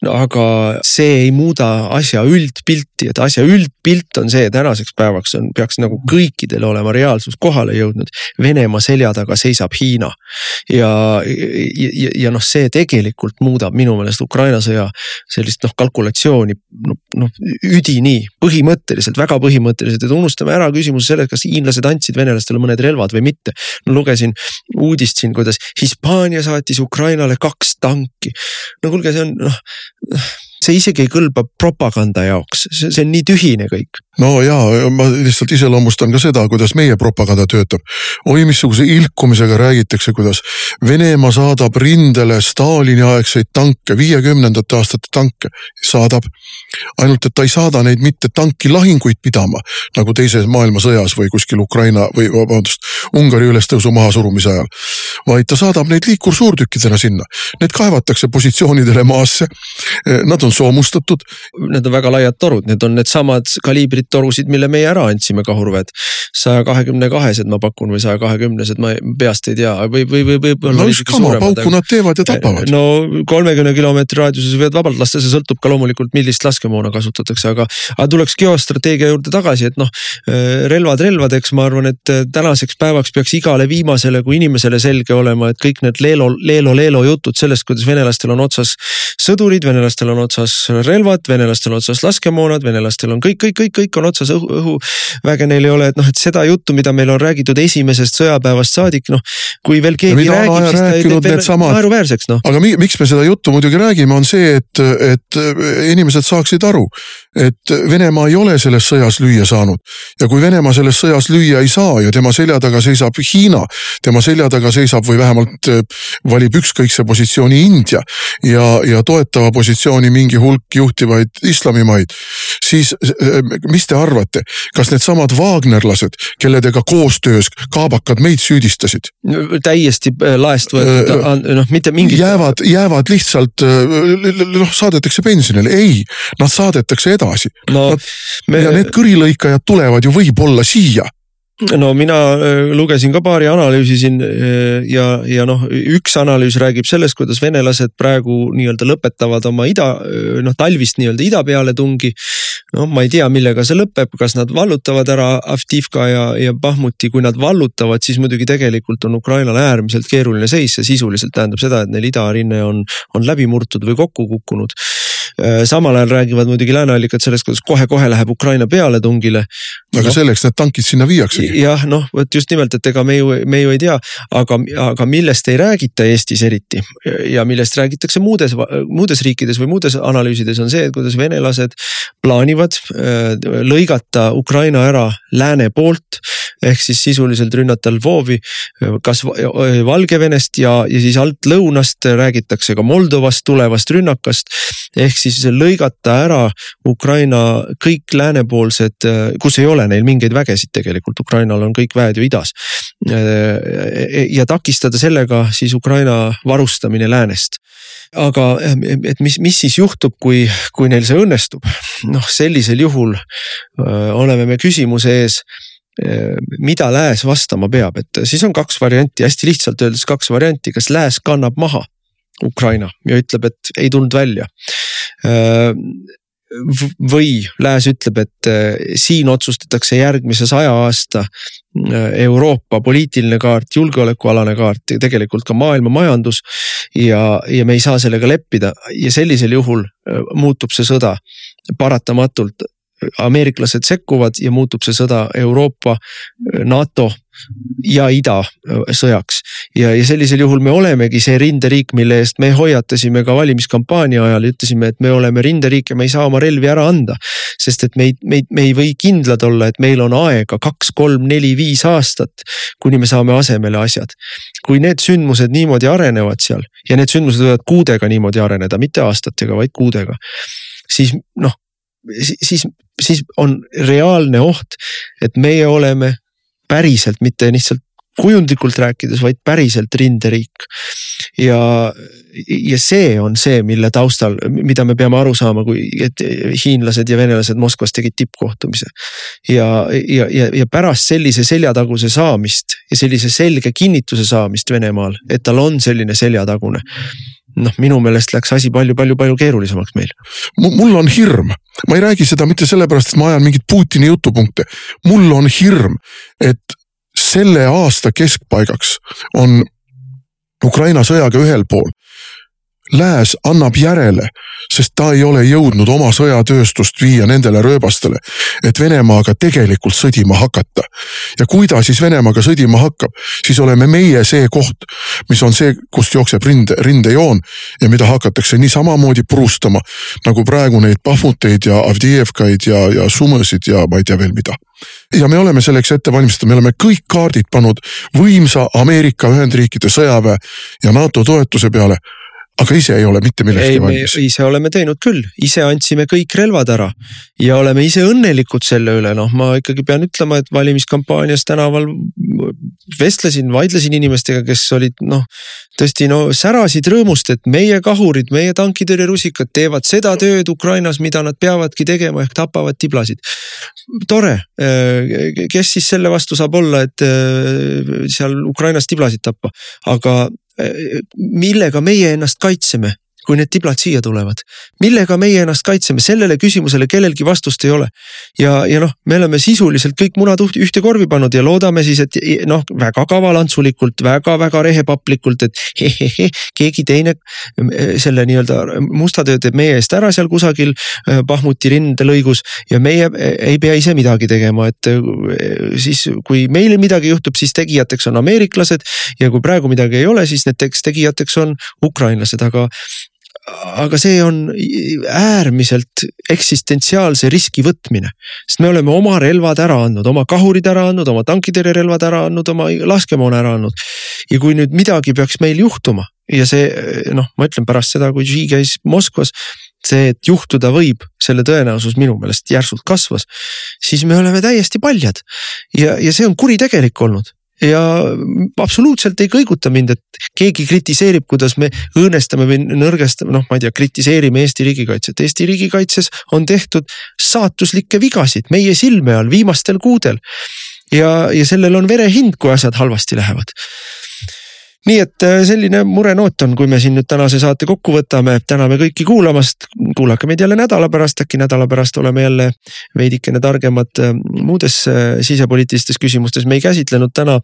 no aga see ei muuda asja üldpilti, et asja üldpilt on see, tänaseks päevaks on, peaks nagu kõikidel olema reaalsus kohale jõudnud. Venemaa selja taga seisab Hiina ja, ja, ja noh, see tegelikult muudab minu meelest Ukraina sõja sellist noh, kalkulatsiooni noh no, üdini, põhimõtteliselt, väga põhimõtteliselt, et unustame ära küsimuse selles, kas hiinlased andsid venelastele mõned relvad või mitte. no lugesin uudist siin, kuidas Hispaania saatis Ukrainale kaks tanki. no kuulge, see on noh see isegi ei kõlba propaganda jaoks, see, on nii tühine kõik. no ja ma lihtsalt iseloomustan ka seda, kuidas meie propaganda töötab. oi, missuguse ilkumisega räägitakse, kuidas Venemaa saadab rindele Stalini aegseid tanke, viiekümnendate aastate tanke, saadab. ainult, et ta ei saada neid mitte tankilahinguid pidama nagu teises maailmasõjas või kuskil Ukraina või vabandust, Ungari ülestõusu mahasurumise ajal. vaid ta saadab neid liikursuurtükkidena sinna, need kaevatakse positsioonidele maasse. Nad on on soomustatud. Need on väga laiad torud, need on needsamad kaliibrid torusid, mille meie ära andsime kahurväed. saja kahekümne kahesed ma pakun või saja kahekümnesed, ma peast ei tea või, või, või võib-olla. no üks kama pauku nad teevad ja tapavad. no kolmekümne kilomeetri raadiuses võivad vabalt lasta, see sõltub ka loomulikult, millist laskemoona kasutatakse, aga. aga tuleks geostrateegia juurde tagasi, et noh relvad relvadeks, ma arvan, et tänaseks päevaks peaks igale viimasele kui inimesele selge olema, et kõik need leelo, leelo, leelo jutud sellest, kuidas venelastel on otsas sõdurid, venelastel on otsas otsas relvad, venelastel otsas laskemoonad, venelastel on kõik, kõik, kõik, kõik on otsas õhu, õhuväge neil ei ole, et noh, et seda juttu, mida meil on räägitud esimesest sõjapäevast saadik, noh. kui veel keegi räägib, siis ta teeb veel naeruväärseks noh. aga mi, miks me seda juttu muidugi räägime, on see, et, et inimesed saaksid aru, et Venemaa ei ole selles sõjas lüüa saanud. ja kui Venemaa selles sõjas lüüa ei saa ja tema selja taga seisab Hiina, tema selja taga seisab või vähemalt valib ükskõikse positsiooni India ja, ja toetava positsiooni mingi mingi hulk juhtivaid islamimaid, siis mis te arvate, kas needsamad Wagnerlased, kelledega koostöös kaabakad meid süüdistasid? täiesti äh, laest võetud, äh, noh mitte mingit. jäävad, jäävad lihtsalt noh, saadetakse pensionile, ei, nad saadetakse edasi no,. Me... ja need kõrilõikajad tulevad ju võib-olla siia no mina äh, lugesin ka paari analüüsi siin äh, ja, ja noh, üks analüüs räägib sellest, kuidas venelased praegu nii-öelda lõpetavad oma ida, äh, noh talvist nii-öelda ida peale tungi. noh, ma ei tea, millega see lõpeb, kas nad vallutavad ära Avdivka ja, ja Bahmuti, kui nad vallutavad, siis muidugi tegelikult on Ukrainal äärmiselt keeruline seis, see sisuliselt tähendab seda, et neil idarinne on, on läbi murtud või kokku kukkunud samal ajal räägivad muidugi lääneallikad sellest, kuidas kohe-kohe läheb Ukraina pealetungile. aga no, selleks need tankid sinna viiaksegi. jah, noh, vot just nimelt, et ega me ju, me ju ei tea, aga, aga millest ei räägita Eestis eriti ja millest räägitakse muudes, muudes riikides või muudes analüüsides on see, et kuidas venelased plaanivad äh, lõigata Ukraina ära lääne poolt ehk siis sisuliselt rünnata Lvovi, kas Valgevenest ja, ja siis alt lõunast räägitakse ka Moldovast tulevast rünnakast. ehk siis lõigata ära Ukraina kõik läänepoolsed, kus ei ole neil mingeid vägesid tegelikult, Ukrainal on kõik väed ju idas. ja takistada sellega siis Ukraina varustamine läänest aga et mis, mis siis juhtub, kui, kui neil see õnnestub? noh, sellisel juhul öö, oleme me küsimuse ees mida lääs vastama peab, et siis on kaks varianti, hästi lihtsalt öeldes kaks varianti, kas lääs kannab maha Ukraina ja ütleb, et ei tulnud välja. Äh, või lääs ütleb, et äh, siin otsustatakse järgmise saja aasta Euroopa poliitiline kaart, julgeolekualane kaart ja tegelikult ka maailma majandus. ja, ja me ei saa sellega leppida ja sellisel juhul muutub see sõda paratamatult ameeriklased sekkuvad ja muutub see sõda Euroopa, NATO ja ida sõjaks. ja, ja sellisel juhul me olemegi see rinderiik, mille eest me hoiatasime ka valimiskampaania ajal, ütlesime, et me oleme rinderiik ja me ei saa oma relvi ära anda. sest et me ei, me ei, me ei või kindlad olla, et meil on aega kaks, kolm, neli, viis aastat, kuni me saame asemele asjad. kui need sündmused niimoodi arenevad seal ja need sündmused võivad kuudega niimoodi areneda, mitte aastatega, vaid kuudega siis noh, siis, siis on reaalne oht, et meie oleme päriselt, mitte lihtsalt kujundlikult rääkides, vaid päriselt rinderiik. ja, ja see on see, mille taustal, mida me peame aru saama, kui, et hiinlased ja venelased Moskvas tegid tippkohtumise. ja, ja, ja, ja pärast sellise seljataguse saamist ja sellise selge kinnituse saamist Venemaal, et tal on selline seljatagune noh, minu meelest läks asi palju-palju-palju keerulisemaks meil. mul on hirm, ma ei räägi seda mitte sellepärast, et ma ajan mingeid Putini jutupunkte. mul on hirm, et selle aasta keskpaigaks on Ukraina sõjaga ühel pool Lääs annab järele, sest ta ei ole jõudnud oma sõjatööstust viia nendele rööbastele, et Venemaaga tegelikult sõdima hakata. ja kui ta siis Venemaaga sõdima hakkab, siis oleme meie see koht, mis on see, kust jookseb rinde, rindejoon ja mida hakatakse nii samamoodi purustama nagu praegu neid Pahvuteid ja Avdijevkaid ja, ja Sumõsid ja ma ei tea veel mida ja me oleme selleks ette valmistatud, me oleme kõik kaardid pannud võimsa Ameerika Ühendriikide sõjaväe ja NATO toetuse peale aga ise ei ole mitte millekski valmis. ise oleme teinud küll, ise andsime kõik relvad ära. Ja oleme ise õnnelikud selle üle, noh, ma ikkagi pean ütlema, et valimiskampaanias tänaval vestlesin, vaidlesin inimestega, kes olid noh, tõesti no särasid rõõmust, et meie kahurid, meie tankitõrjerusikad teevad seda tööd Ukrainas, mida nad peavadki tegema ehk tapavad tiblasid. tore, kes siis selle vastu saab olla, et seal Ukrainas tiblasid tappa, aga millega meie ennast kaitseme kui need tiblad siia tulevad. millega meie ennast kaitseme, sellele küsimusele kellelgi vastust ei ole. ja, ja noh, me oleme sisuliselt kõik munad ühte korvi pannud ja loodame siis, et noh, väga kavalantsulikult väga,, väga-väga rehepaplikult, et hehehe, keegi teine selle nii-öelda musta töö teeb meie eest ära seal kusagil Pahmuti rindelõigus ja meie ei pea ise midagi tegema, et siis kui meil midagi juhtub, siis tegijateks on ameeriklased ja kui praegu midagi ei ole, siis need tegijateks on ukrainlased, aga aga see on äärmiselt eksistentsiaalse riski võtmine, sest me oleme oma relvad ära andnud, oma kahurid ära andnud, oma tankitõrjerelvad ära andnud, oma laskemoona ära andnud. ja kui nüüd midagi peaks meil juhtuma ja see noh, ma ütlen pärast seda, kui Xi käis Moskvas, see, et juhtuda võib, selle tõenäosus minu meelest järsult kasvas, siis me oleme täiesti paljad. Ja, ja see on kuritegelik olnud ja absoluutselt ei kõiguta mind, et keegi kritiseerib, kuidas me õõnestame või nõrgestame, noh, ma ei tea, kritiseerime Eesti riigikaitset. Eesti riigikaitses on tehtud saatuslikke vigasid meie silme all viimastel kuudel. ja, ja sellel on verehind, kui asjad halvasti lähevad nii et äh, selline murenoot on, kui me siin nüüd tänase saate kokku võtame, täname kõiki kuulamast, kuulake meid jälle nädala pärast, äkki nädala pärast oleme jälle veidikene targemad äh, muudes äh, sisepoliitilistes küsimustes, me ei käsitlenud täna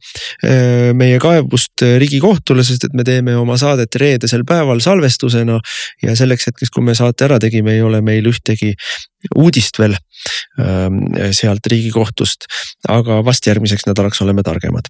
meie kaebust riigikohtule, sest et me teeme oma saadet reedesel päeval salvestusena. ja selleks hetkeks, kui me saate ära tegime, ei ole meil ühtegi uudist veel ähm, sealt riigikohtust, aga vast järgmiseks nädalaks oleme targemad